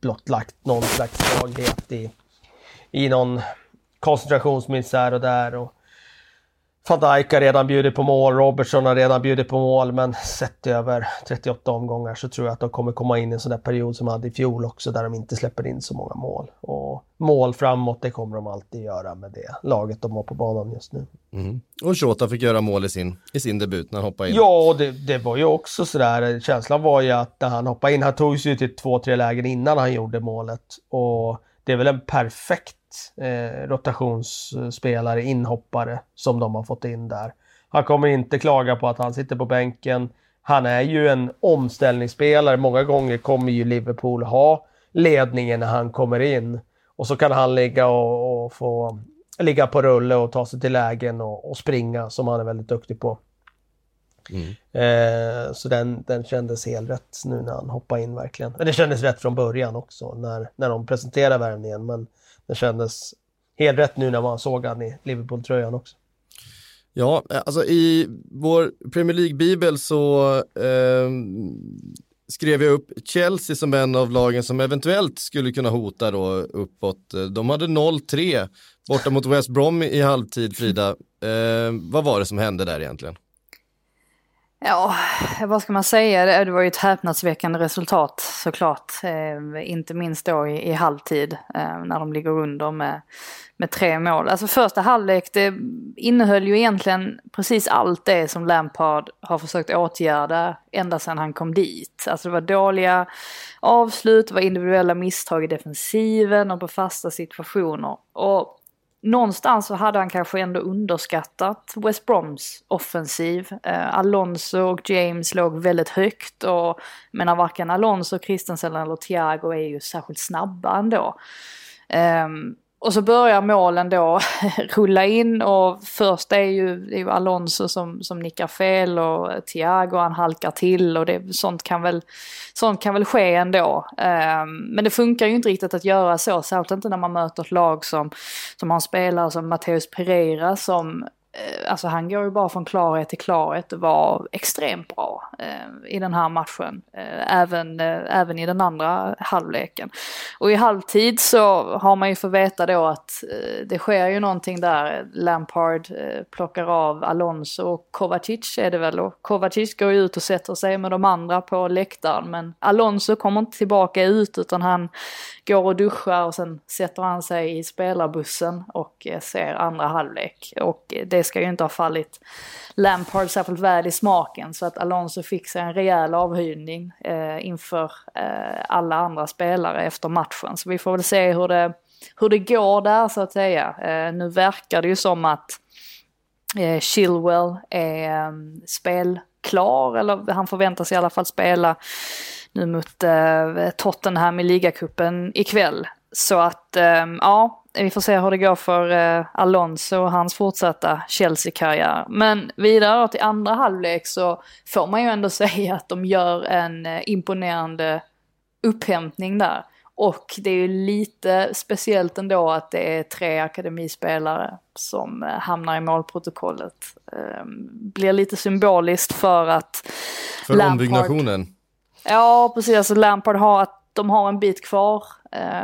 blottlagt någon slags svaghet i, i någon koncentrationsmiss här och där. Och Van Dijk har redan bjudit på mål, Robertson har redan bjudit på mål, men sett över 38 omgångar så tror jag att de kommer komma in i en sån där period som de hade i fjol också, där de inte släpper in så många mål. Och mål framåt, det kommer de alltid göra med det laget de har på banan just nu. Mm. Och Shota fick göra mål i sin, i sin debut när han hoppade in. Ja, det, det var ju också sådär, känslan var ju att när han hoppade in, han tog sig till två, tre lägen innan han gjorde målet. Och det är väl en perfekt eh, rotationsspelare, inhoppare som de har fått in där. Han kommer inte klaga på att han sitter på bänken. Han är ju en omställningsspelare. Många gånger kommer ju Liverpool ha ledningen när han kommer in. Och så kan han ligga och, och få ligga på rulle och ta sig till lägen och, och springa som han är väldigt duktig på. Mm. Eh, så den, den kändes helt rätt nu när han hoppade in verkligen. Men det kändes rätt från början också när, när de presenterade värvningen. Men det kändes helt rätt nu när man såg han i Liverpool-tröjan också. Ja, alltså i vår Premier League-bibel så eh, skrev jag upp Chelsea som en av lagen som eventuellt skulle kunna hota då uppåt. De hade 0-3 borta mot West Brom i halvtid, Frida. Eh, vad var det som hände där egentligen? Ja, vad ska man säga? Det var ju ett häpnadsväckande resultat såklart. Eh, inte minst då i, i halvtid eh, när de ligger under med, med tre mål. Alltså första halvlek det innehöll ju egentligen precis allt det som Lampard har försökt åtgärda ända sedan han kom dit. Alltså det var dåliga avslut, det var individuella misstag i defensiven och på fasta situationer. Och någonstans så hade han kanske ändå underskattat West Broms offensiv. Eh, Alonso och James låg väldigt högt och menar varken Alonso, Christensen eller Thiago är ju särskilt snabba ändå. Um, och så börjar målen då [laughs] rulla in och först är ju, det är ju Alonso som, som nickar fel och Thiago han halkar till och det, sånt, kan väl, sånt kan väl ske ändå. Um, men det funkar ju inte riktigt att göra så, särskilt inte när man möter ett lag som, som har en spelare som Matteus Pereira som Eh, alltså han går ju bara från klarhet till klarhet och var extremt bra eh, i den här matchen. Eh, även, eh, även i den andra halvleken. Och i halvtid så har man ju fått veta då att eh, det sker ju någonting där. Lampard eh, plockar av Alonso och Kovacic är det väl. Och Kovacic går ju ut och sätter sig med de andra på läktaren. Men Alonso kommer inte tillbaka ut utan han går och duschar och sen sätter han sig i spelarbussen och eh, ser andra halvlek. Och eh, det ska ju inte ha fallit Lampard särskilt väl i smaken så att Alonso fick sig en rejäl avhyrning eh, inför eh, alla andra spelare efter matchen. Så vi får väl se hur det, hur det går där så att säga. Eh, nu verkar det ju som att eh, Chilwell är eh, spelklar, eller han förväntas i alla fall spela nu mot eh, Tottenham i ligacupen ikväll. Så att eh, ja, vi får se hur det går för eh, Alonso och hans fortsatta Chelsea-karriär. Men vidare till andra halvlek så får man ju ändå [laughs] säga att de gör en eh, imponerande upphämtning där. Och det är ju lite speciellt ändå att det är tre akademispelare som eh, hamnar i målprotokollet. Ehm, blir lite symboliskt för att För Lampard... ombyggnationen. Ja, precis. Alltså Lampard har att de har en bit kvar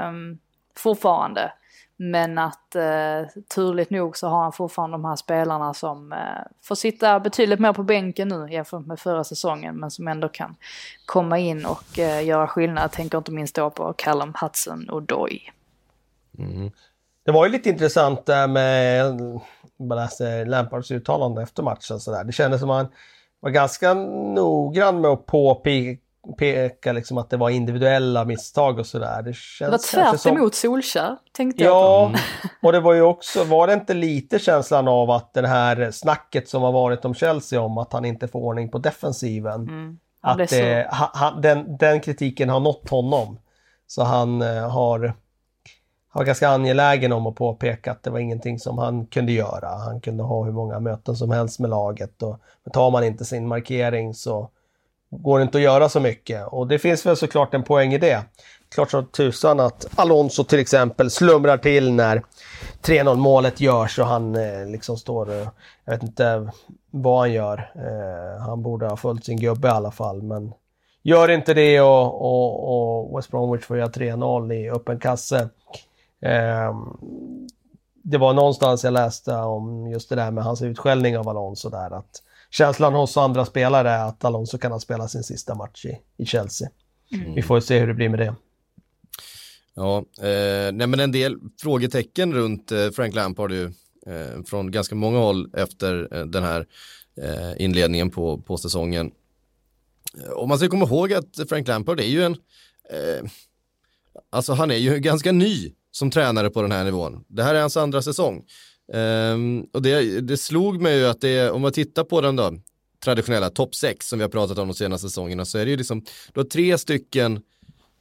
um, fortfarande. Men att eh, turligt nog så har han fortfarande de här spelarna som eh, får sitta betydligt mer på bänken nu jämfört med förra säsongen. Men som ändå kan komma in och eh, göra skillnad. Jag tänker inte minst då på Callum Hudson och Doy. Mm. Det var ju lite intressant där med, eh, Lampards uttalande efter matchen sådär. Det kändes som att han var ganska noggrann med att påpeka peka liksom att det var individuella misstag och sådär. Det, det var tvärt som... emot Solskär, tänkte ja, jag på. och det var ju också, var det inte lite känslan av att det här snacket som har varit om Chelsea om att han inte får ordning på defensiven. Mm. Att det, han, den, den kritiken har nått honom. Så han uh, har, har ganska angelägen om att påpeka att det var ingenting som han kunde göra. Han kunde ha hur många möten som helst med laget och tar man inte sin markering så går inte att göra så mycket. Och det finns väl såklart en poäng i det. Klart som tusan att Alonso till exempel slumrar till när 3-0 målet görs och han eh, liksom står, eh, jag vet inte vad han gör. Eh, han borde ha följt sin gubbe i alla fall men gör inte det och, och, och West Bromwich får göra 3-0 i öppen kasse. Eh, det var någonstans jag läste om just det där med hans utskällning av Alonso där att känslan hos andra spelare är att Alonso kan ha spelat sin sista match i, i Chelsea. Mm. Vi får se hur det blir med det. Ja, eh, nej men en del frågetecken runt eh, Frank Lampard ju, eh, från ganska många håll efter eh, den här eh, inledningen på, på säsongen. Eh, om och man ska komma ihåg att Frank Lampard är ju en, eh, alltså han är ju ganska ny som tränare på den här nivån. Det här är hans andra säsong. Um, och det, det slog mig ju att det, om man tittar på den då, traditionella topp 6 som vi har pratat om de senaste säsongerna så är det ju liksom, du har tre stycken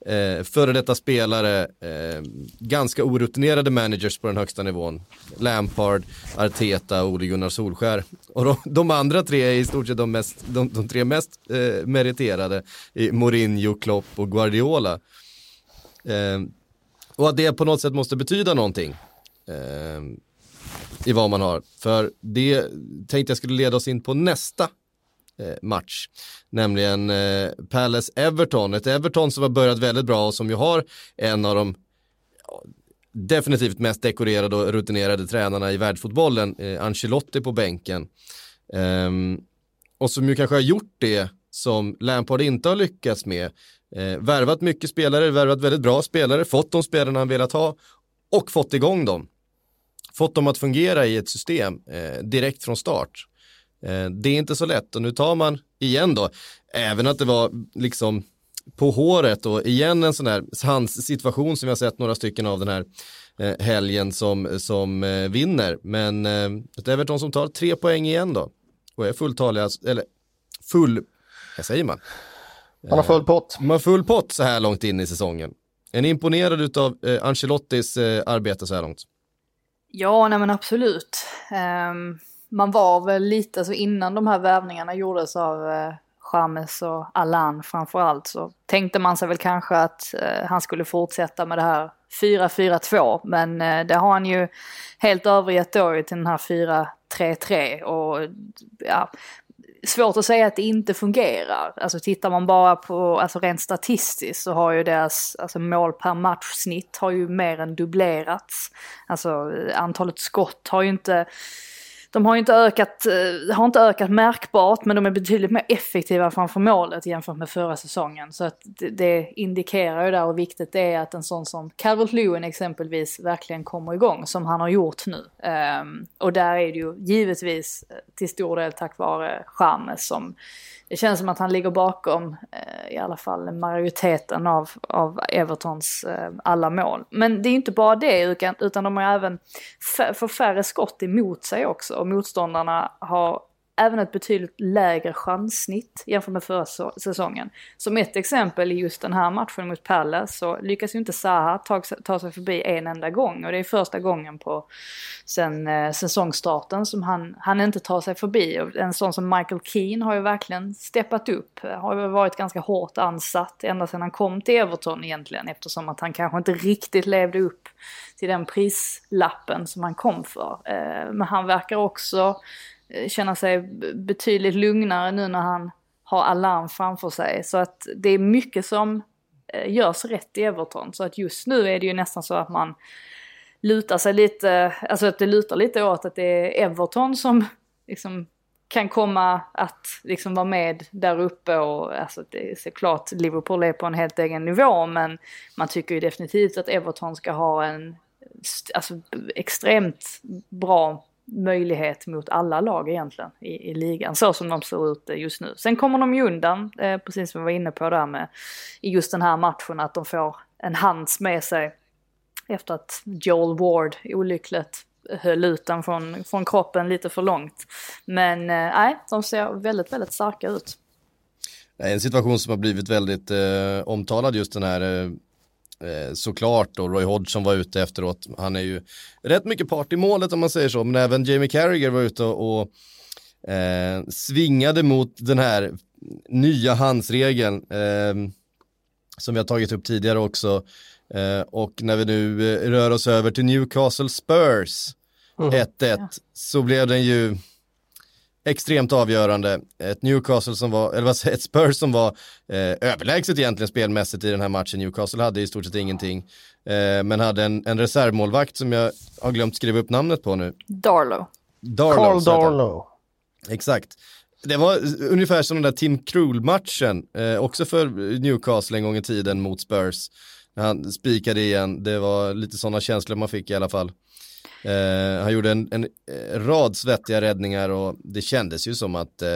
eh, före detta spelare, eh, ganska orutinerade managers på den högsta nivån. Lampard, Arteta och Ole Gunnar Solskär. Och de, de, andra tre är i stort sett de, mest, de, de tre mest eh, meriterade, i Mourinho, Klopp och Guardiola. Eh, och att det på något sätt måste betyda någonting. Eh, i vad man har. För det tänkte jag skulle leda oss in på nästa eh, match. Nämligen eh, Palace-Everton. Ett Everton som har börjat väldigt bra och som ju har en av de ja, definitivt mest dekorerade och rutinerade tränarna i världsfotbollen, eh, Ancelotti på bänken. Ehm, och som ju kanske har gjort det som Lampard inte har lyckats med. Eh, värvat mycket spelare, värvat väldigt bra spelare, fått de spelarna han velat ha och fått igång dem fått dem att fungera i ett system eh, direkt från start. Eh, det är inte så lätt och nu tar man igen då, även att det var liksom på håret och igen en sån här hans situation som vi har sett några stycken av den här eh, helgen som, som eh, vinner. Men eh, ett Everton som tar tre poäng igen då och är fulltaliga, eller full, vad säger man? Han har full pott. Man har full pott så här långt in i säsongen. Är ni imponerade av eh, Ancelottis eh, arbete så här långt? Ja, nej men absolut. Um, man var väl lite, alltså innan de här värvningarna gjordes av uh, James och Allan framförallt så tänkte man sig väl kanske att uh, han skulle fortsätta med det här 4-4-2 men uh, det har han ju helt övergett då till den här 4-3-3 och ja, svårt att säga att det inte fungerar. Alltså tittar man bara på, alltså rent statistiskt så har ju deras alltså mål per matchsnitt har ju mer än dubblerats. Alltså antalet skott har ju inte de har ju inte ökat, eh, har inte ökat märkbart men de är betydligt mer effektiva framför målet jämfört med förra säsongen. Så att det, indikerar ju där hur viktigt det är att en sån som Calvert Lewin exempelvis verkligen kommer igång som han har gjort nu. Ehm, och där är det ju givetvis eh, till stor del tack vare Chamez som det känns som att han ligger bakom eh, i alla fall majoriteten av, av Evertons eh, alla mål. Men det är inte bara det utan, utan de har även får färre skott emot sig också och motståndarna har även ett betydligt lägre chanssnitt jämfört med förra säsongen. Som ett exempel i just den här matchen mot Palace så lyckas ju inte Zaha ta, ta sig förbi en enda gång och det är första gången på sen eh, säsongstarten som han, han inte tar sig förbi. Och en sån som Michael Keane har ju verkligen steppat upp, har ju varit ganska hårt ansatt ända sedan han kom till Everton egentligen eftersom att han kanske inte riktigt levde upp till den prislappen som han kom för. Eh, men han verkar också Eh, känna sig betydligt lugnare nu när han har alarm framför sig. Så att det är mycket som eh, görs rätt i Everton. Så att just nu är det ju nästan så att man lutar sig lite, alltså att det lutar lite åt att det är Everton som [laughs] liksom kan komma att liksom vara med där uppe och alltså det är såklart Liverpool är på en helt egen nivå men man tycker ju definitivt att Everton ska ha en alltså, extremt bra möjlighet mot alla lag egentligen i, i ligan, så som de ser ut eh, just nu. Sen kommer de ju undan, eh, precis som vi var inne på där med i just den här matchen, att de får en hands med sig efter att Joel Ward olyckligt höll ut den från, från kroppen lite för långt. Men eh, nej, eh, de ser väldigt, väldigt starka ut. En situation som har blivit väldigt eh, omtalad just den här eh, eh, såklart och Roy Hodgson var ute efteråt. Han är ju rätt mycket part i målet om man säger så, men även Jamie Carragher var ute och, och eh, svingade mot den här nya handsregeln eh, som vi har tagit upp tidigare också. Eh, och när vi nu eh, rör oss över till Newcastle Spurs 1-1 mm. så blev den ju extremt avgörande. Ett Newcastle som var, eller vad säger ett Spurs som var eh, överlägset egentligen spelmässigt i den här matchen. Newcastle hade i stort sett ingenting. Eh, men hade en, en reservmålvakt som jag har glömt skriva upp namnet på nu. Darlow. Darlow. Carl Darlow. Exakt. Det var ungefär som den där Tim Krul-matchen, eh, också för Newcastle en gång i tiden mot Spurs. När han spikade igen, det var lite sådana känslor man fick i alla fall. Eh, han gjorde en, en, eh, rad svettiga räddningar och det kändes ju som att eh,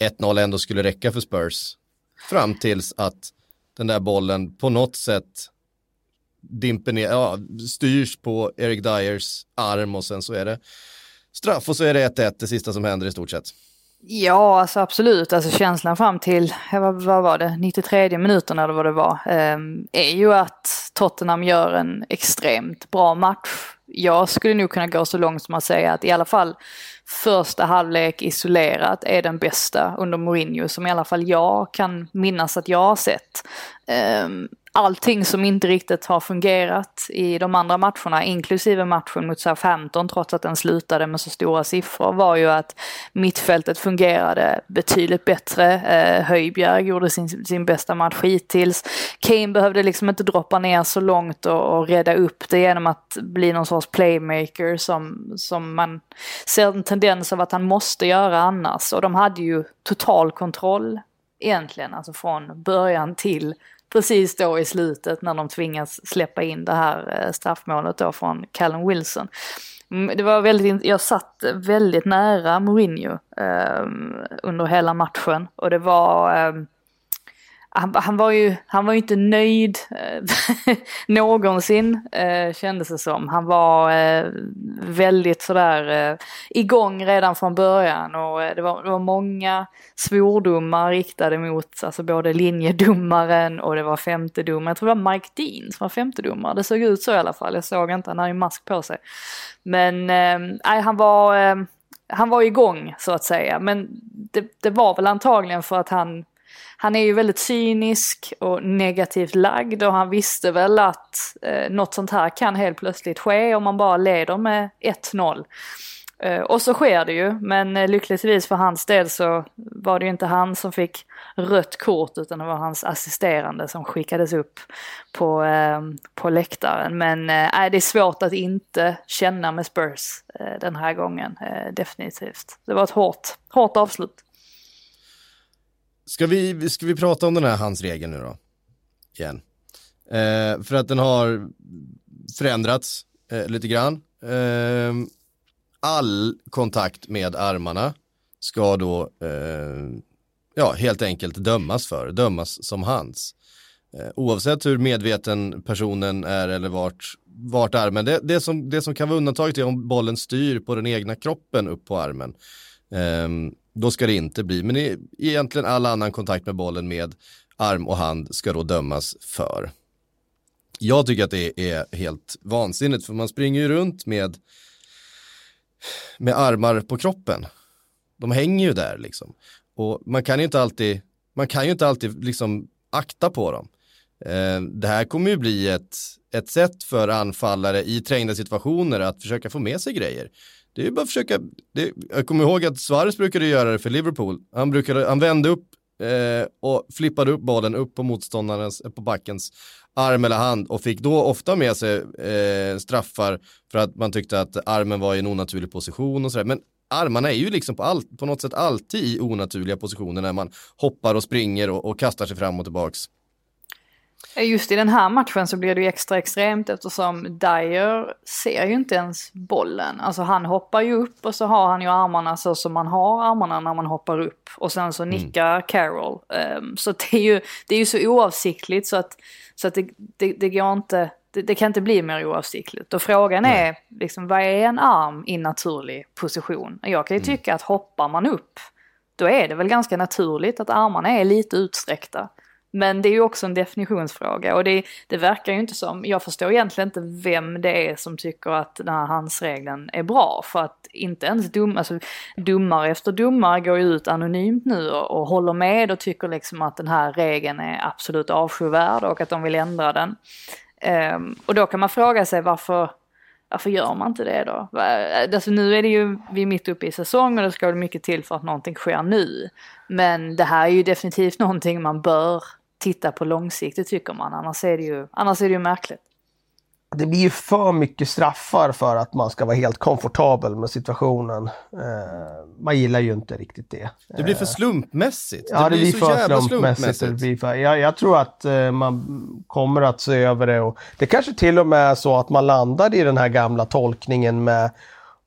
1-0 ändå skulle räcka för Spurs. Fram tills att den där bollen på något sätt dimper ner, ja, styrs på Eric Dyers arm och sen så är det straff och så är det 1-1 det sista som händer i stort sett. Ja, alltså absolut. Alltså känslan fram till, vad, vad var det, 93 minuten eller vad det var, eh, är ju att Tottenham gör en extremt bra match. Jag skulle nog kunna gå så långt som att säga att i alla fall första halvlek isolerat är den bästa under Mourinho som i alla fall jag kan minnas att jag har sett. Ehm, allting som inte riktigt har fungerat i de andra matcherna, inklusive matchen mot Southampton, trots att den slutade med så stora siffror, var ju att mittfältet fungerade betydligt bättre. Eh, Höjbjerg gjorde sin, sin bästa match hittills. Kane behövde liksom inte droppa ner så långt och, och rädda upp det genom att bli någon sorts playmaker som, som man ser en tendens av att han måste göra annars. Och de hade ju total kontroll egentligen, alltså från början till precis då i slutet när de tvingas släppa in det här eh, straffmålet då från Callum Wilson. Mm, det var väldigt, jag satt väldigt nära Mourinho eh, under hela matchen och det var eh, han, han, var ju, han var ju inte nöjd eh, [laughs] någonsin eh, kändes det som. Han var eh, väldigt sådär eh, igång redan från början och eh, det, var, det var många svordomar riktade mot alltså både linjedomaren och det var femtedomaren. Jag tror det var Mike Dean som var femtedomare. Det såg ut så i alla fall. Jag såg inte, han hade ju mask på sig. Men eh, han var, eh, han var igång så att säga. Men det, det var väl antagligen för att han han är ju väldigt cynisk och negativt lagd och han visste väl att eh, något sånt här kan helt plötsligt ske om man bara leder med 1-0. Eh, och så sker det ju, men eh, lyckligtvis för hans del så var det ju inte han som fick rött kort utan det var hans assisterande som skickades upp på, eh, på läktaren. Men eh, det är svårt att inte känna med Spurs eh, den här gången, eh, definitivt. Det var ett hårt, hårt avslut. Ska vi, ska vi prata om den här handsregeln nu då? Igen. Eh, för att den har förändrats eh, lite grann. Eh, all kontakt med armarna ska då eh, ja, helt enkelt dömas för, dömas som hands. Eh, oavsett hur medveten personen är eller vart, vart armen, det, det, som, det som kan vara undantaget är om bollen styr på den egna kroppen upp på armen. Um, då ska det inte bli, men i, egentligen all annan kontakt med bollen med arm och hand ska då dömas för. Jag tycker att det är helt vansinnigt för man springer ju runt med med armar på kroppen. De hänger ju där liksom. Och man kan ju inte alltid, man kan ju inte alltid liksom akta på dem. Eh, det här kommer ju bli ett, ett sätt för anfallare i trängda situationer att försöka få med sig grejer. Det är ju bara att försöka, det, jag kommer ihåg att Suarez brukade göra det för Liverpool. Han, brukade, han vände upp eh, och flippade upp bollen upp på motståndarens, eh, på backens arm eller hand och fick då ofta med sig eh, straffar för att man tyckte att armen var i en onaturlig position och sådär. Men armarna är ju liksom på, all, på något sätt alltid i onaturliga positioner när man hoppar och springer och, och kastar sig fram och tillbaks. Just i den här matchen så blir det ju extra extremt eftersom Dyer ser ju inte ens bollen. Alltså han hoppar ju upp och så har han ju armarna så som man har armarna när man hoppar upp. Och sen så mm. nickar mm. Carroll. Um, så det är, ju, det är ju så oavsiktligt så att, så att det, det, det går inte, det, det, kan inte bli mer oavsiktligt. Och frågan är, mm. liksom, vad är en arm i naturlig position? Jag kan ju mm. tycka att hoppar man upp, då är det väl ganska naturligt att armarna är lite utsträckta. Men det är ju också en definitionsfråga och det, det verkar ju inte som, jag förstår egentligen inte vem det är som tycker att den här handsregeln är bra. För att inte ens dum, alltså, domare efter domare går ju ut anonymt nu och, och håller med och tycker liksom att den här regeln är absolut avskyvärd och att de vill ändra den. Um, och då kan man fråga sig varför, varför gör man inte det då? Alltså nu är det ju, vi är mitt uppe i säsong och det ska väl mycket till för att någonting sker nu. Men det här är ju definitivt [laughs] någonting man bör titta på långsiktigt tycker man. Annars är det ju, annars är det ju märkligt. Det blir ju för mycket straffar för att man ska vara helt komfortabel med situationen. Eh, man gillar ju inte riktigt det. Det blir för slumpmässigt. Ja, det, det blir, blir för slumpmässigt. slumpmässigt. Det blir för, jag, jag, tror att eh, man kommer att se över det. Och det kanske till och med är så att man landar i den här gamla tolkningen med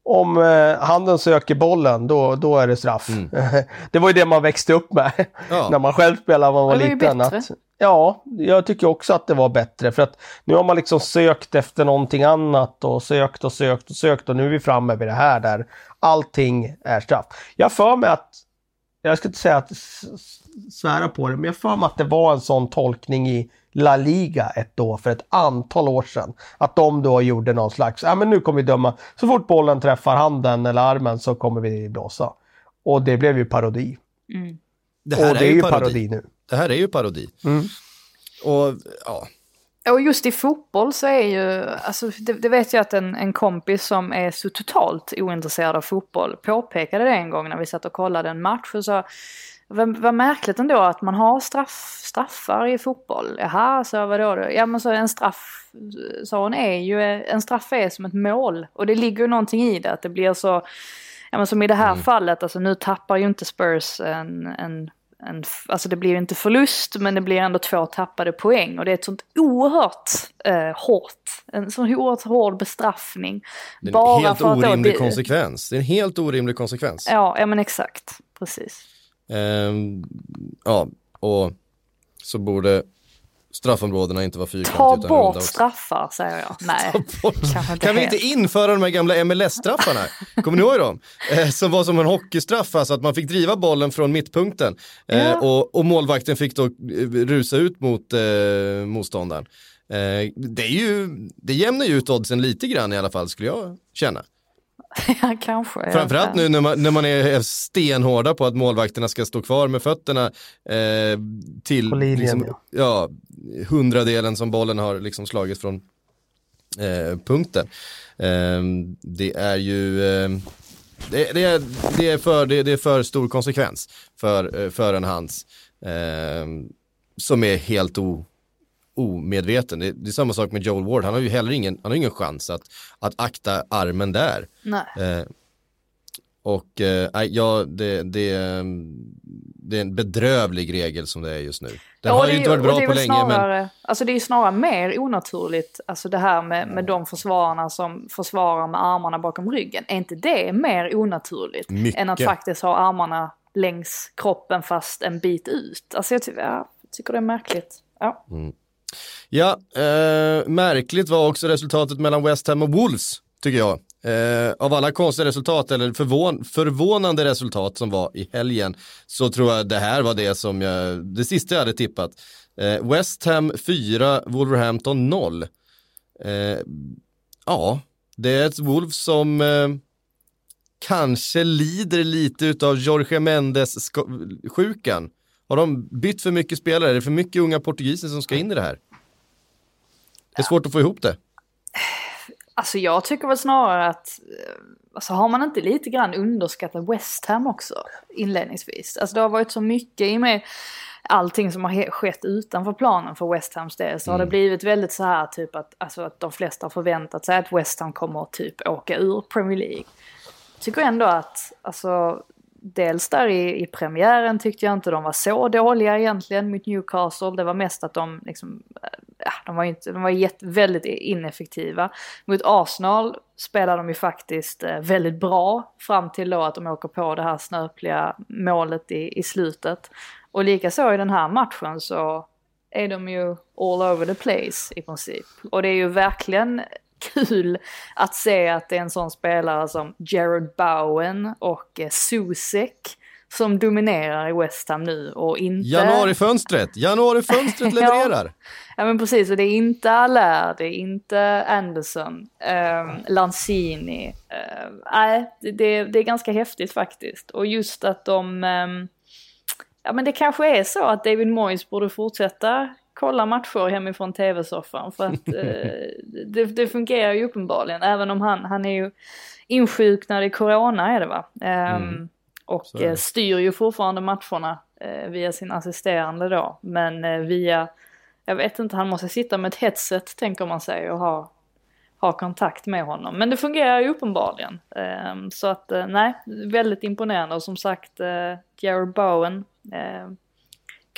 om eh, handen söker bollen, då, då är det straff. Mm. [laughs] det var ju det man växte upp med ja. [laughs] när man själv spelade när man var, var liten. Att, ja, jag tycker också att det var bättre för att nu har man liksom sökt efter någonting annat och sökt och sökt och sökt och nu är vi framme vid det här där allting är straff. Jag för mig att, jag ska inte säga att svära på det, men jag för mig att det var en sån tolkning i La Liga ett år för ett antal år sedan. Att de då gjorde någon slags, ja men nu kommer vi döma, så fort bollen träffar handen eller armen så kommer vi blåsa. Och det blev ju parodi. Mm. Det här och det är, är ju parodi. parodi. nu. Det här är ju parodi. Mm. Och ja, och just i fotboll så är ju, alltså det, det, vet jag att en, en kompis som är så totalt ointresserad av fotboll påpekade det en gång när vi satt och kollade en match och sa vad, märkligt ändå att man har straff, straffar i fotboll. Jaha, så vadå då? Ja men så en straff, sa hon, är ju, en straff är som ett mål. Och det ligger ju någonting i det, att det blir så, ja men som i det här mm. fallet, alltså nu tappar ju inte Spurs en, en en, alltså det blir ju inte förlust men det blir ändå två tappade poäng och det är ett sånt oerhört eh, hårt, en sån oerhört hård bestraffning. Det är en helt orimlig det, konsekvens. Det är en helt orimlig konsekvens. Ja, ja men exakt, precis. Um, ja, och så borde straffområdena inte vara Ta fyrkantiga utan bort straffar säger jag. [laughs] Nej, Kan vi inte införa de här gamla MLS-straffarna? Kommer ni ihåg dem? Eh, som var som en hockeystraff, alltså att man fick driva bollen från mittpunkten. Eh, Ja. och, och målvakten fick då eh, rusa ut mot eh, motståndaren. Eh, det, är ju, det jämnar ju ut oddsen lite grann i alla fall skulle jag känna. [laughs] Ja, kanske. Framförallt nu när man, när man är stenhårda på att målvakterna ska stå kvar med fötterna eh, till linjen, liksom, ja. ja, hundradelen som bollen har liksom slagit från eh, punkten. Eh, det är ju eh, det, det, är, det, är för, det, det är för stor konsekvens för, eh, för en hands eh, som är helt o, omedveten. Det, det är samma sak med Joel Ward, han har ju heller ingen, han har ingen chans att, att akta armen där. Nej. Eh, och eh, ja, det, det, det är en bedrövlig regel som det är just nu. Den Ja, har det ju inte varit bra på länge, men Alltså det är ju snarare mer onaturligt, alltså det här med, med de försvararna som försvarar med armarna bakom ryggen. Är inte det mer onaturligt Mycket. än att faktiskt ha armarna längs kroppen fast en bit ut? Alltså jag, ty ja, jag tycker det är märkligt. Ja ja, eh, märkligt var också resultatet mellan West Ham och Wolves, tycker jag. Eh, av alla konstiga resultat, eller förvån, förvånande resultat som var i helgen, så tror jag det här var det som jag, det sista jag hade tippat. Eh, West Ham 4, Wolverhampton 0. Eh, ja, det är ett Wolves som eh, kanske lider lite utav Jorge Mendes-sjukan. Har de bytt för mycket spelare? Är det för mycket unga portugiser som ska in i det här? Det är svårt att få ihop det. Alltså jag tycker väl snarare att, eh, alltså har man inte lite grann underskattat West Ham också inledningsvis? Alltså det har varit så mycket i med allting som har skett utanför planen för West Hams del så har det blivit väldigt så här typ att, alltså att de flesta har förväntat sig att West Ham kommer att typ åka ur Premier League. Tycker ändå att, alltså dels där i, i premiären tyckte jag inte de var så dåliga egentligen mot Newcastle. Det var mest att de liksom, de var, ju inte, de var jätte, väldigt ineffektiva. Mot Arsenal spelar de ju faktiskt eh, väldigt bra fram till då att de åker på det här snöpliga målet i, i slutet. Och likaså i den här matchen så är de ju all over the place i princip. Och det är ju verkligen kul att se att det är en sån spelare som Jared Bowen och eh, Susek som dominerar i West Ham nu och inte... Januarifönstret, januarifönstret [laughs] levererar. Ja men precis, och det är inte Allaire, det är inte Anderson, eh, Lanzini. eh, Nej, det, det, det är ganska häftigt faktiskt. Och just att de... ehm, ja men det kanske är så att David Moyes borde fortsätta kolla matcher hemifrån tv-soffan. För att eh, [laughs] det, det fungerar ju uppenbarligen, även om han, han är ju insjuknad i corona är det va? Ehm, Och eh, styr ju fortfarande matcherna eh, via sin assisterande då. Men eh, via, jag vet inte, han måste sitta med ett headset tänker man sig och ha, ha kontakt med honom. Men det fungerar ju uppenbarligen. Ehm, så att nej, väldigt imponerande och som sagt Jared Bowen.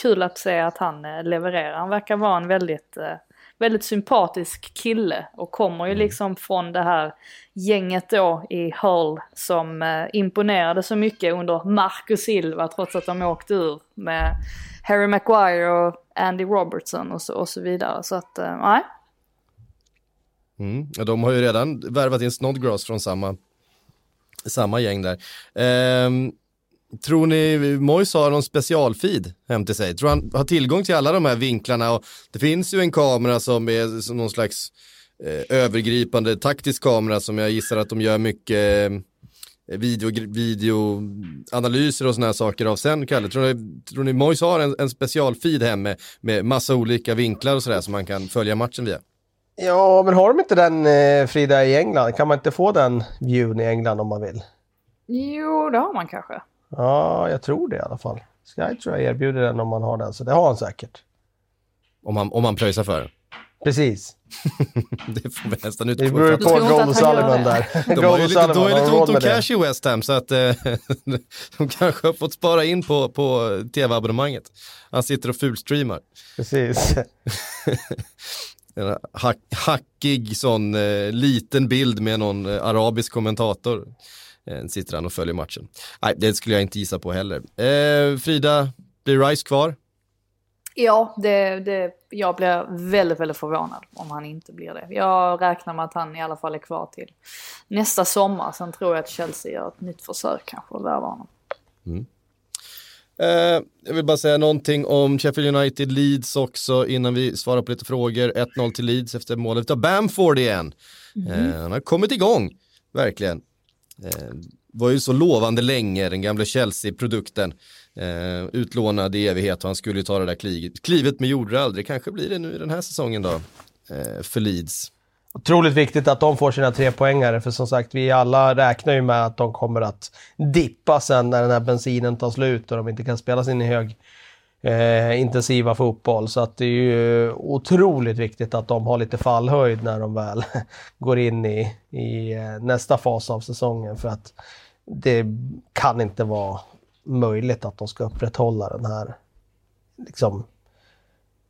Kul att se att han levererar. Han verkar vara en väldigt, väldigt sympatisk kille och kommer ju liksom från det här gänget då i Hull som eh, imponerade så mycket under Marcus Silva trots att de åkte ur med Harry Maguire och Andy Robertson och så, och så vidare. Så att, eh, nej. Mm. Ja, de har ju redan värvat in Snodgrass från samma, samma gäng där. Ehm, tror ni Moise har någon specialfeed hem till sig? Tror han har tillgång till alla de här vinklarna? Och det finns ju en kamera som är som någon slags eh, övergripande taktisk kamera som jag gissar att de gör mycket eh, video, videoanalyser och sådana här saker av sen, Kalle. Tror ni, tror ni Moise har en, en specialfeed hem med, med massa olika vinklar och sådär som man kan följa matchen via? Ja, men har de inte den eh, Frida i England? Kan man inte få den viewn i England om man vill? Jo, det har man kanske. Ja, jag tror det i alla fall. Sky tror jag erbjuder den om man har den, så det har han säkert. Om man, om man pröjsar för det. Precis. [laughs] Det får vi nästan Det utgå beror ifrån. på tror inte Gold gör Sullivan det. där. De har ju lite, de har ju har lite ont om med det. cash i West Ham så att eh, [laughs] de kanske har fått spara in på, på tv-abonnemanget. Han sitter och fulstreamar. Precis. [laughs] En hack, hackig sån eh, liten bild med någon eh, arabisk kommentator. Eh, sitter han och följer matchen. Nej, det skulle jag inte gissa på heller. Eh, Frida, blir Rice kvar? Ja, det, det, jag blir väldigt, väldigt förvånad om han inte blir det. Jag räknar med att han i alla fall är kvar till nästa sommar. Sen tror jag att Chelsea gör ett nytt försök kanske att värva honom. Mm. Eh, jag vill bara säga någonting om Sheffield United Leeds också innan vi svarar på lite frågor. 1-0 till Leeds efter målet av Bamford igen. Mm. Eh, han har kommit igång, verkligen. Eh, var ju så lovande länge, den gamla Chelsea-produkten. Eh, utlånad i evighet och han skulle ju ta det där klivet, klivet med gjorde aldrig. Kanske blir det nu i den här säsongen då, eh, för Leeds. Otroligt viktigt att de får sina tre poängare för som sagt, vi alla räknar ju med att de kommer att dippa sen när den här bensinen tar slut och de inte kan spela sin hög eh, intensiva fotboll. Så att det är ju otroligt viktigt att de har lite fallhöjd när de väl [laughs] går in i, i eh, nästa fas av säsongen. För att det kan inte vara möjligt att de ska upprätthålla den här liksom,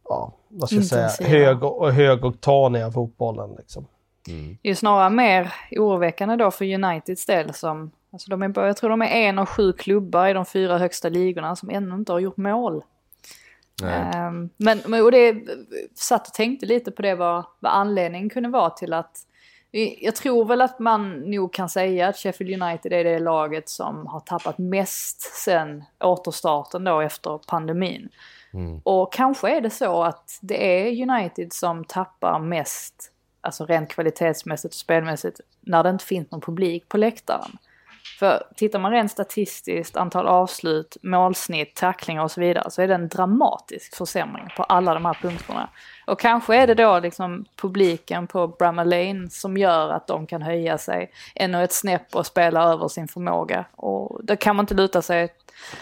ja, vad ska jag säga, hög, och, högoktaniga fotbollen. Liksom. Mm. Det är snarare mer oroväckande då för Uniteds del som, alltså de är, jag tror de är en av sju klubbar i de fyra högsta ligorna som ännu inte har gjort mål. Um, men och det satt och tänkte lite på det vad, vad anledningen kunde vara till att jag tror väl att man nog kan säga att Sheffield United är det laget som har tappat mest sen återstarten då efter pandemin. Mm. Och kanske är det så att det är United som tappar mest, alltså rent kvalitetsmässigt och spelmässigt, när det inte finns någon publik på läktaren. För tittar man rent statistiskt, antal avslut, målsnitt, tacklingar och så vidare, så är det en dramatisk försämring på alla de här punkterna. Och kanske är det då liksom publiken på Bramall Lane som gör att de kan höja sig ännu ett snäpp och spela över sin förmåga. Och då kan man inte luta sig,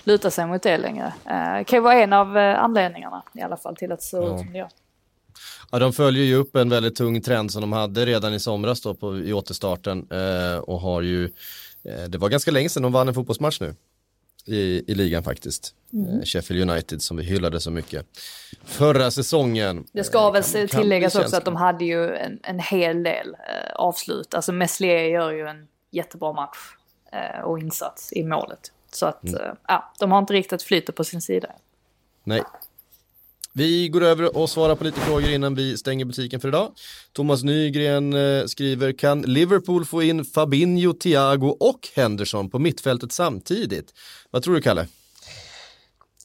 luta sig mot det längre. Eh, det kan ju vara en av eh, anledningarna i alla fall till att det ser ut som det gör. Ja, de följer ju upp en väldigt tung trend som de hade redan i somras då på, i återstarten eh, och har ju det var ganska länge sedan de vann en fotbollsmatch nu i, i ligan faktiskt. Mm. Eh, Sheffield United som vi hyllade så mycket. Förra säsongen. Det ska väl kan, tilläggas kan också att de hade ju en, en hel del eh, avslut. Alltså Meslier gör ju en jättebra match eh, och insats i målet. Så att mm. eh, ja, de har inte riktigt flytet på sin sida. Nej, vi går över och svarar på lite frågor innan vi stänger butiken för idag. Thomas Nygren eh, skriver, kan Liverpool få in Fabinho, Thiago och Henderson på mittfältet samtidigt? Vad tror du, Kalle?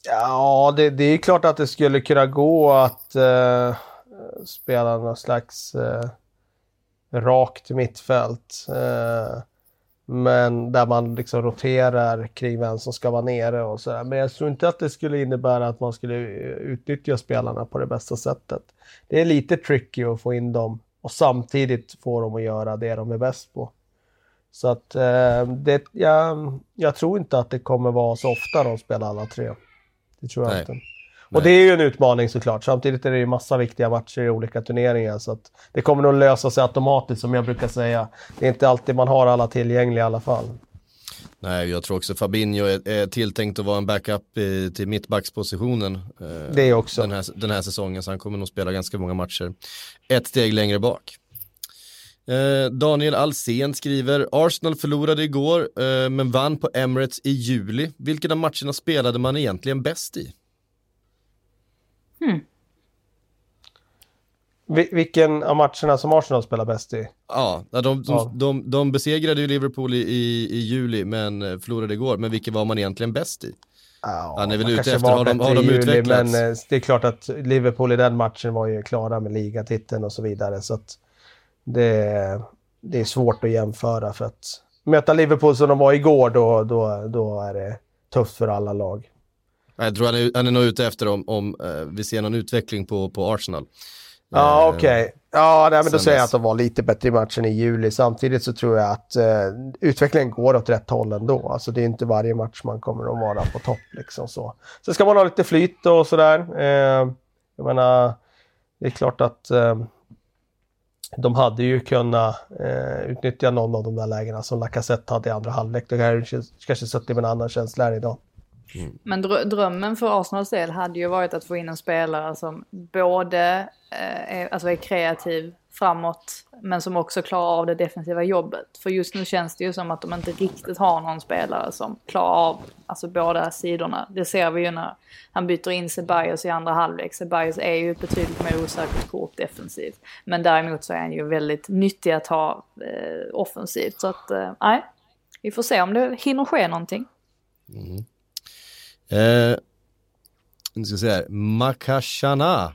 Ja, det, det är klart att det skulle kunna gå att uh, spela någon slags uh, rakt mittfält. Uh, men där man liksom roterar kring vem som ska vara nere och sådär. Men jag tror inte att det skulle innebära att man skulle utnyttja spelarna på det bästa sättet. Det är lite tricky att få in dem och samtidigt få dem att göra det de är bäst på. Så att eh, det, jag, jag tror inte att det kommer vara så ofta de spelar alla tre. Det tror jag Nej. inte. Och det är ju en utmaning såklart. Samtidigt är det ju massa viktiga matcher i olika turneringar. Så det kommer nog lösa sig automatiskt som jag brukar säga. Det är inte alltid man har alla tillgängliga i alla fall. Nej, jag tror också Fabinho är, är tilltänkt att vara en backup i, till mittbackspositionen. Eh, det också. Den här, den här säsongen, så han kommer nog spela ganska många matcher. Ett steg längre bak. Eh, Daniel Alsen skriver, Arsenal förlorade igår eh, men vann på Emirates i juli. Vilken av matcherna spelade man egentligen bäst i? Hmm. Vilken av matcherna som Arsenal spelar bäst i? Ja, de, de, ja. de, de besegrade ju Liverpool i, i, i, juli men eh, förlorade igår. Men vilken var man egentligen bäst i? Ja, Han är väl ute efter, har de, har de juli, utvecklats? Men eh, det är klart att Liverpool i den matchen var ju klara med ligatiteln och så vidare. Så att det, det är svårt att jämföra för att möta Liverpool som de var igår då, då, då är det tufft för alla lag. Jag tror han är, han är nog ute efter om, om uh, vi ser någon utveckling på, på Arsenal. Ja, uh, okej. Okay. Ja, nej, men då säger jag att de var lite bättre i matchen i juli. Samtidigt så tror jag att uh, utvecklingen går åt rätt håll ändå. Alltså det är inte varje match man kommer att vara på topp liksom så. Så ska man ha lite flyt och sådär. Uh, jag menar, det är klart att de hade ju kunnat utnyttja någon av de där lägena som Lacazette hade i andra halvlek. Det kanske, kanske suttit med en annan känsla här idag. Men drö drömmen för Arsenals del hade ju varit att få in en spelare som både eh, är, alltså är kreativ framåt, men som också klarar av det defensiva jobbet. För just nu känns det ju som att de inte riktigt har någon spelare som klarar av alltså, båda sidorna. Det ser vi ju när han byter in Ceballos i andra halvlek. Ceballos är ju betydligt mer osäkert kort defensivt. Men däremot så är han ju väldigt nyttig att ha eh, offensivt. Så att, eh, nej, eh, vi får se om det hinner ske någonting. Mm. Eh, nu ska vi se här, Makashana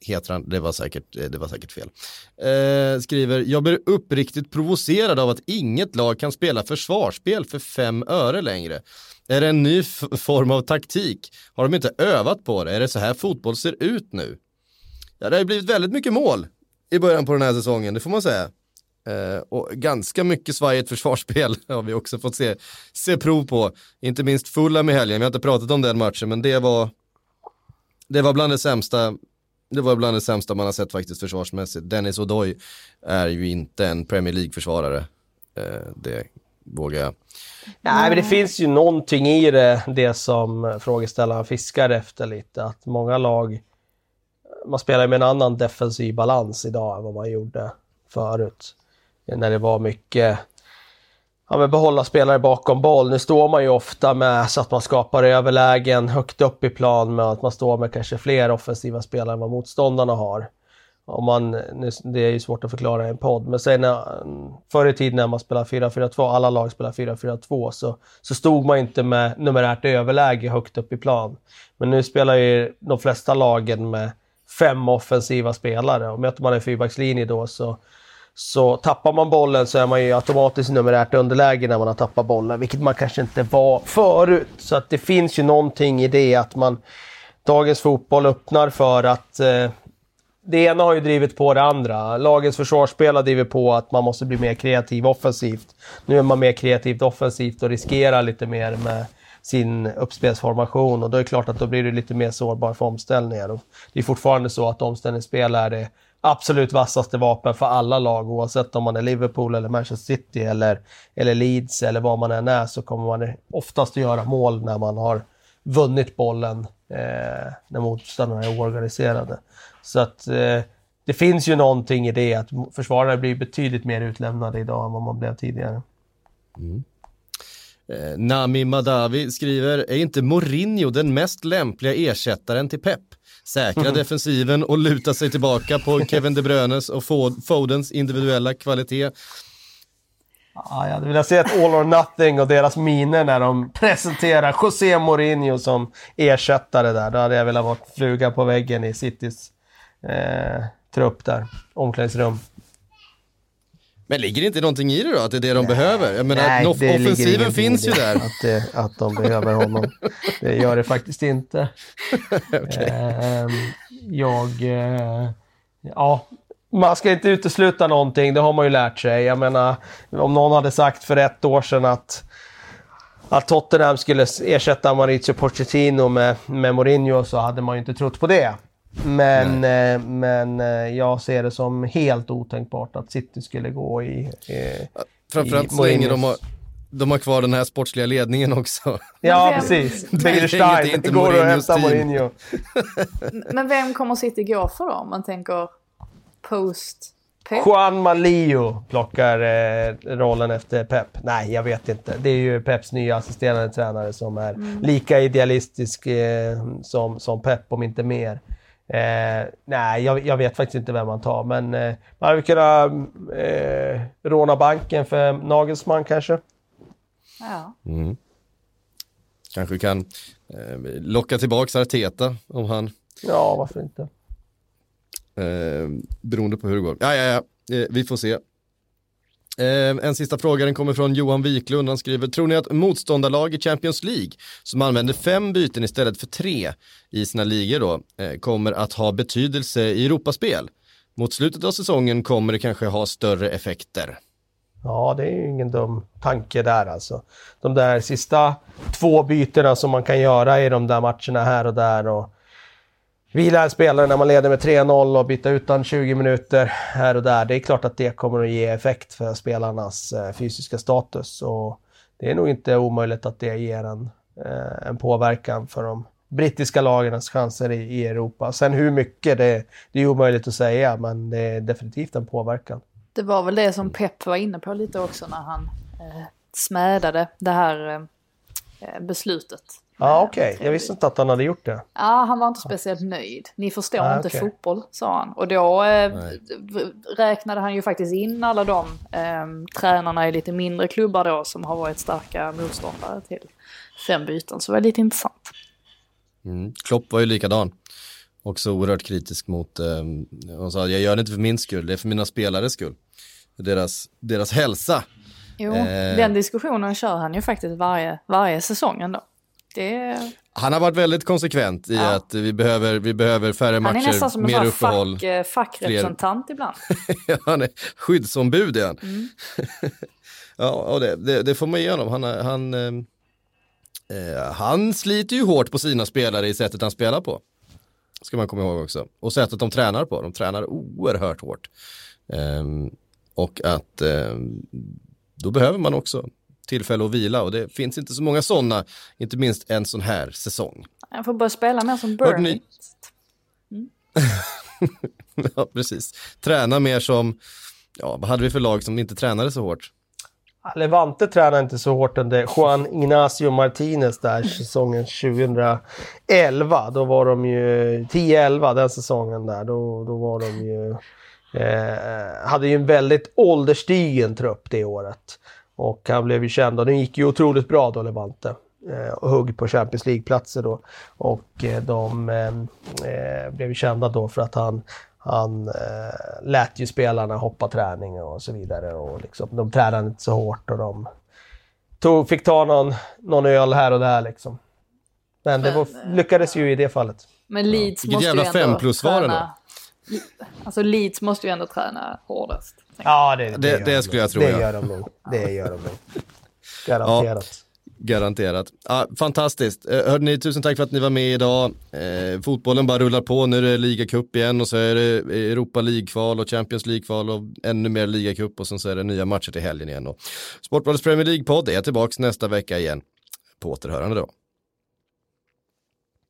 heter han, det var säkert, eh, det var säkert fel. Eh, skriver, jag blir uppriktigt provocerad av att inget lag kan spela försvarsspel för fem öre längre. Är det en ny form av taktik? Har de inte övat på det? Är det så här fotboll ser ut nu? Ja, det har blivit väldigt mycket mål i början på den här säsongen, det får man säga. Eh, och ganska mycket svajigt försvarsspel [laughs] har vi också fått se, se prov på. Inte minst fulla med helgen, vi har inte pratat om den matchen, men det var, det var bland det sämsta det var bland det sämsta man har sett faktiskt försvarsmässigt. Dennis Odoi är ju inte en Premier League-försvarare. Eh, det vågar jag. Nej, men det finns ju någonting i det, det som frågeställaren fiskar efter lite. Att många lag, man spelar med en annan defensiv balans idag än vad man gjorde förut. När det var mycket ja, men behålla spelare bakom boll. Nu står man ju ofta med så att man skapar överlägen högt upp i plan med att man står med kanske fler offensiva spelare än vad motståndarna har. Om man, det är ju svårt att förklara i en podd, men sen när, förr i tiden när man spelade 4-4-2, alla lag spelade 4-4-2, så, så stod man inte med numerärt överläge högt upp i plan. Men nu spelar ju de flesta lagen med fem offensiva spelare och möter man en fyrbackslinje då så så tappar man bollen så är man ju automatiskt numerärt underläge när man har tappat bollen, vilket man kanske inte var förut. Så att det finns ju någonting i det att man... Dagens fotboll öppnar för att... Eh, det ena har ju drivit på det andra. Lagens försvarsspel har drivit på att man måste bli mer kreativ offensivt. Nu är man mer kreativt offensivt och riskerar lite mer med sin uppspelsformation och då är det klart att då blir du lite mer sårbar för omställningar. det är fortfarande så att omställningsspel är det absolut vassaste vapen för alla lag oavsett om man är Liverpool eller Manchester City eller, eller Leeds eller vad man än är så kommer man oftast att göra mål när man har vunnit bollen eh, när motståndarna är oorganiserade. Så att eh, det finns ju någonting i det att försvararna blir betydligt mer utlämnade idag än vad man blev tidigare. Mm. Eh, Nami Madavi skriver, är inte Mourinho den mest lämpliga ersättaren till Pep? Säkra [laughs] defensiven och luta sig tillbaka på Kevin De Bruynes och Fodens individuella kvalitet. Ja, jag hade velat se ett All or Nothing och deras miner när de presenterar José Mourinho som ersättare där. Då hade jag velat vara fluga på väggen i Citys eh, trupp där, omklädningsrum. Men ligger det inte någonting i det då, att det är det de Nej. behöver? Jag menar, Nej, offensiven finns ju där. Att, det, att de behöver honom. Det gör det faktiskt inte. [laughs] okay. eh, jag... Eh, ja, man ska inte utesluta någonting, det har man ju lärt sig. Jag menar, om någon hade sagt för ett år sedan att att Tottenham skulle ersätta Mauricio Pochettino med, med Mourinho så hade man ju inte trott på det. Men, eh, men eh, jag ser det som helt otänkbart att City skulle gå i... i Framförallt så länge de har, de har kvar den här sportsliga ledningen också. Ja, precis. Begerstein, det går att hämta Mourinho. [laughs] men vem kommer City gå för då, om man tänker post... Pep? Juan Malio plockar eh, rollen efter Pep. Nej, jag vet inte. Det är ju Peps nya assisterande tränare som är mm. lika idealistisk eh, som, som Pep, om inte mer. Eh, nej, jag, jag, vet faktiskt inte vem man tar, men eh, man hade kunnat eh, råna banken för Nagelsmann kanske. Ja. Mm. Kanske kan eh, locka tillbaka Arteta om han... Ja, varför inte? Eh, beroende på hur det går. Ja, ja, ja, eh, vi får se. Eh, en sista fråga, den kommer från Johan Wiklund. Han skriver, tror ni att motståndarlag i Champions League som använder fem byten istället för tre i sina ligor då, eh, kommer att ha betydelse i Europaspel? Mot slutet av säsongen kommer det kanske ha större effekter. Ja, det är ju ingen dum tanke där alltså. De där sista två bytena som man kan göra i de där matcherna här och där och vila en spelare när man leder med 3-0 och byta ut den 20 minuter här och där. Det är klart att det kommer att ge effekt för spelarnas eh, fysiska status. Och det är nog inte omöjligt att det ger en, eh, en påverkan för de brittiska lagens chanser i, i Europa. Sen hur mycket, det, det är omöjligt att säga, men det är definitivt en påverkan. Det var väl det som Pep var inne på lite också när han eh, smädade det här eh, beslutet. Ja, okej. Okay. Jag visste inte att han hade gjort det. Ja, han var inte speciellt nöjd. Ni förstår ah, inte okay. fotboll, sa han. Och då eh, räknade han ju faktiskt in alla de eh, tränarna i lite mindre klubbar då som har varit starka motståndare till fem byten. Så det var lite intressant. Mm. Klopp var ju likadan. Också oerhört kritisk mot, eh, han sa jag gör det inte för min skull, det är för mina spelares skull. Deras, deras hälsa. Jo, eh, den diskussionen kör han ju faktiskt varje, varje säsong ändå. Det... Han har varit väldigt konsekvent i ja. att vi behöver, vi behöver färre matcher, mer uppehåll. Han är nästan som en fack, eh, fackrepresentant fler... ibland. [laughs] han är skyddsombud är han. Mm. [laughs] ja, och det, det, det, får man ge honom. Han, han, eh, eh, han sliter ju hårt på sina spelare i sättet han spelar på. Ska man komma ihåg också. Och sättet de tränar på. De tränar oerhört hårt. Eh, och att ehm, då behöver man också tillfälle att vila och det finns inte så många sådana, inte minst en sån här säsong. Jag får börja spela mer som Burnley. [laughs] Mm. ja, precis. Träna mer som, ja, vad hade vi för lag som inte tränade så hårt? Levante tränade inte så hårt under Juan Ignacio Martinez där säsongen 2011. Då var de ju 10-11 den säsongen där. Då, då var de ju... Eh, hade ju en väldigt ålderstigen trupp det året. Och han blev ju känd och den gick ju otroligt bra då, Levante. Eh, och hugg på Champions League-platser då. Och eh, de eh, eh, blev ju kända då för att han han eh, lät ju spelarna hoppa träning och så vidare. Och liksom, de tränade inte så hårt och de tog, fick ta någon, någon öl här och där. Liksom. Men det var, lyckades ju i det fallet. Men Leeds ja. måste ju ändå fem plus träna... Alltså Leeds måste ju ändå träna hårdast. Ja, det, det, det, det skulle jag tro. Det gör de nog. Det gör de nog. Garanterat. Ja. Garanterat. Ja, fantastiskt. Eh, hörde ni, tusen tack för att ni var med idag. Eh, fotbollen bara rullar på. Nu är det ligacup igen och så är det Europa League-kval och Champions League-kval och ännu mer ligacup och sen så är det nya matcher till helgen igen. Sportbladets Premier League-podd är tillbaka nästa vecka igen. På återhörande då.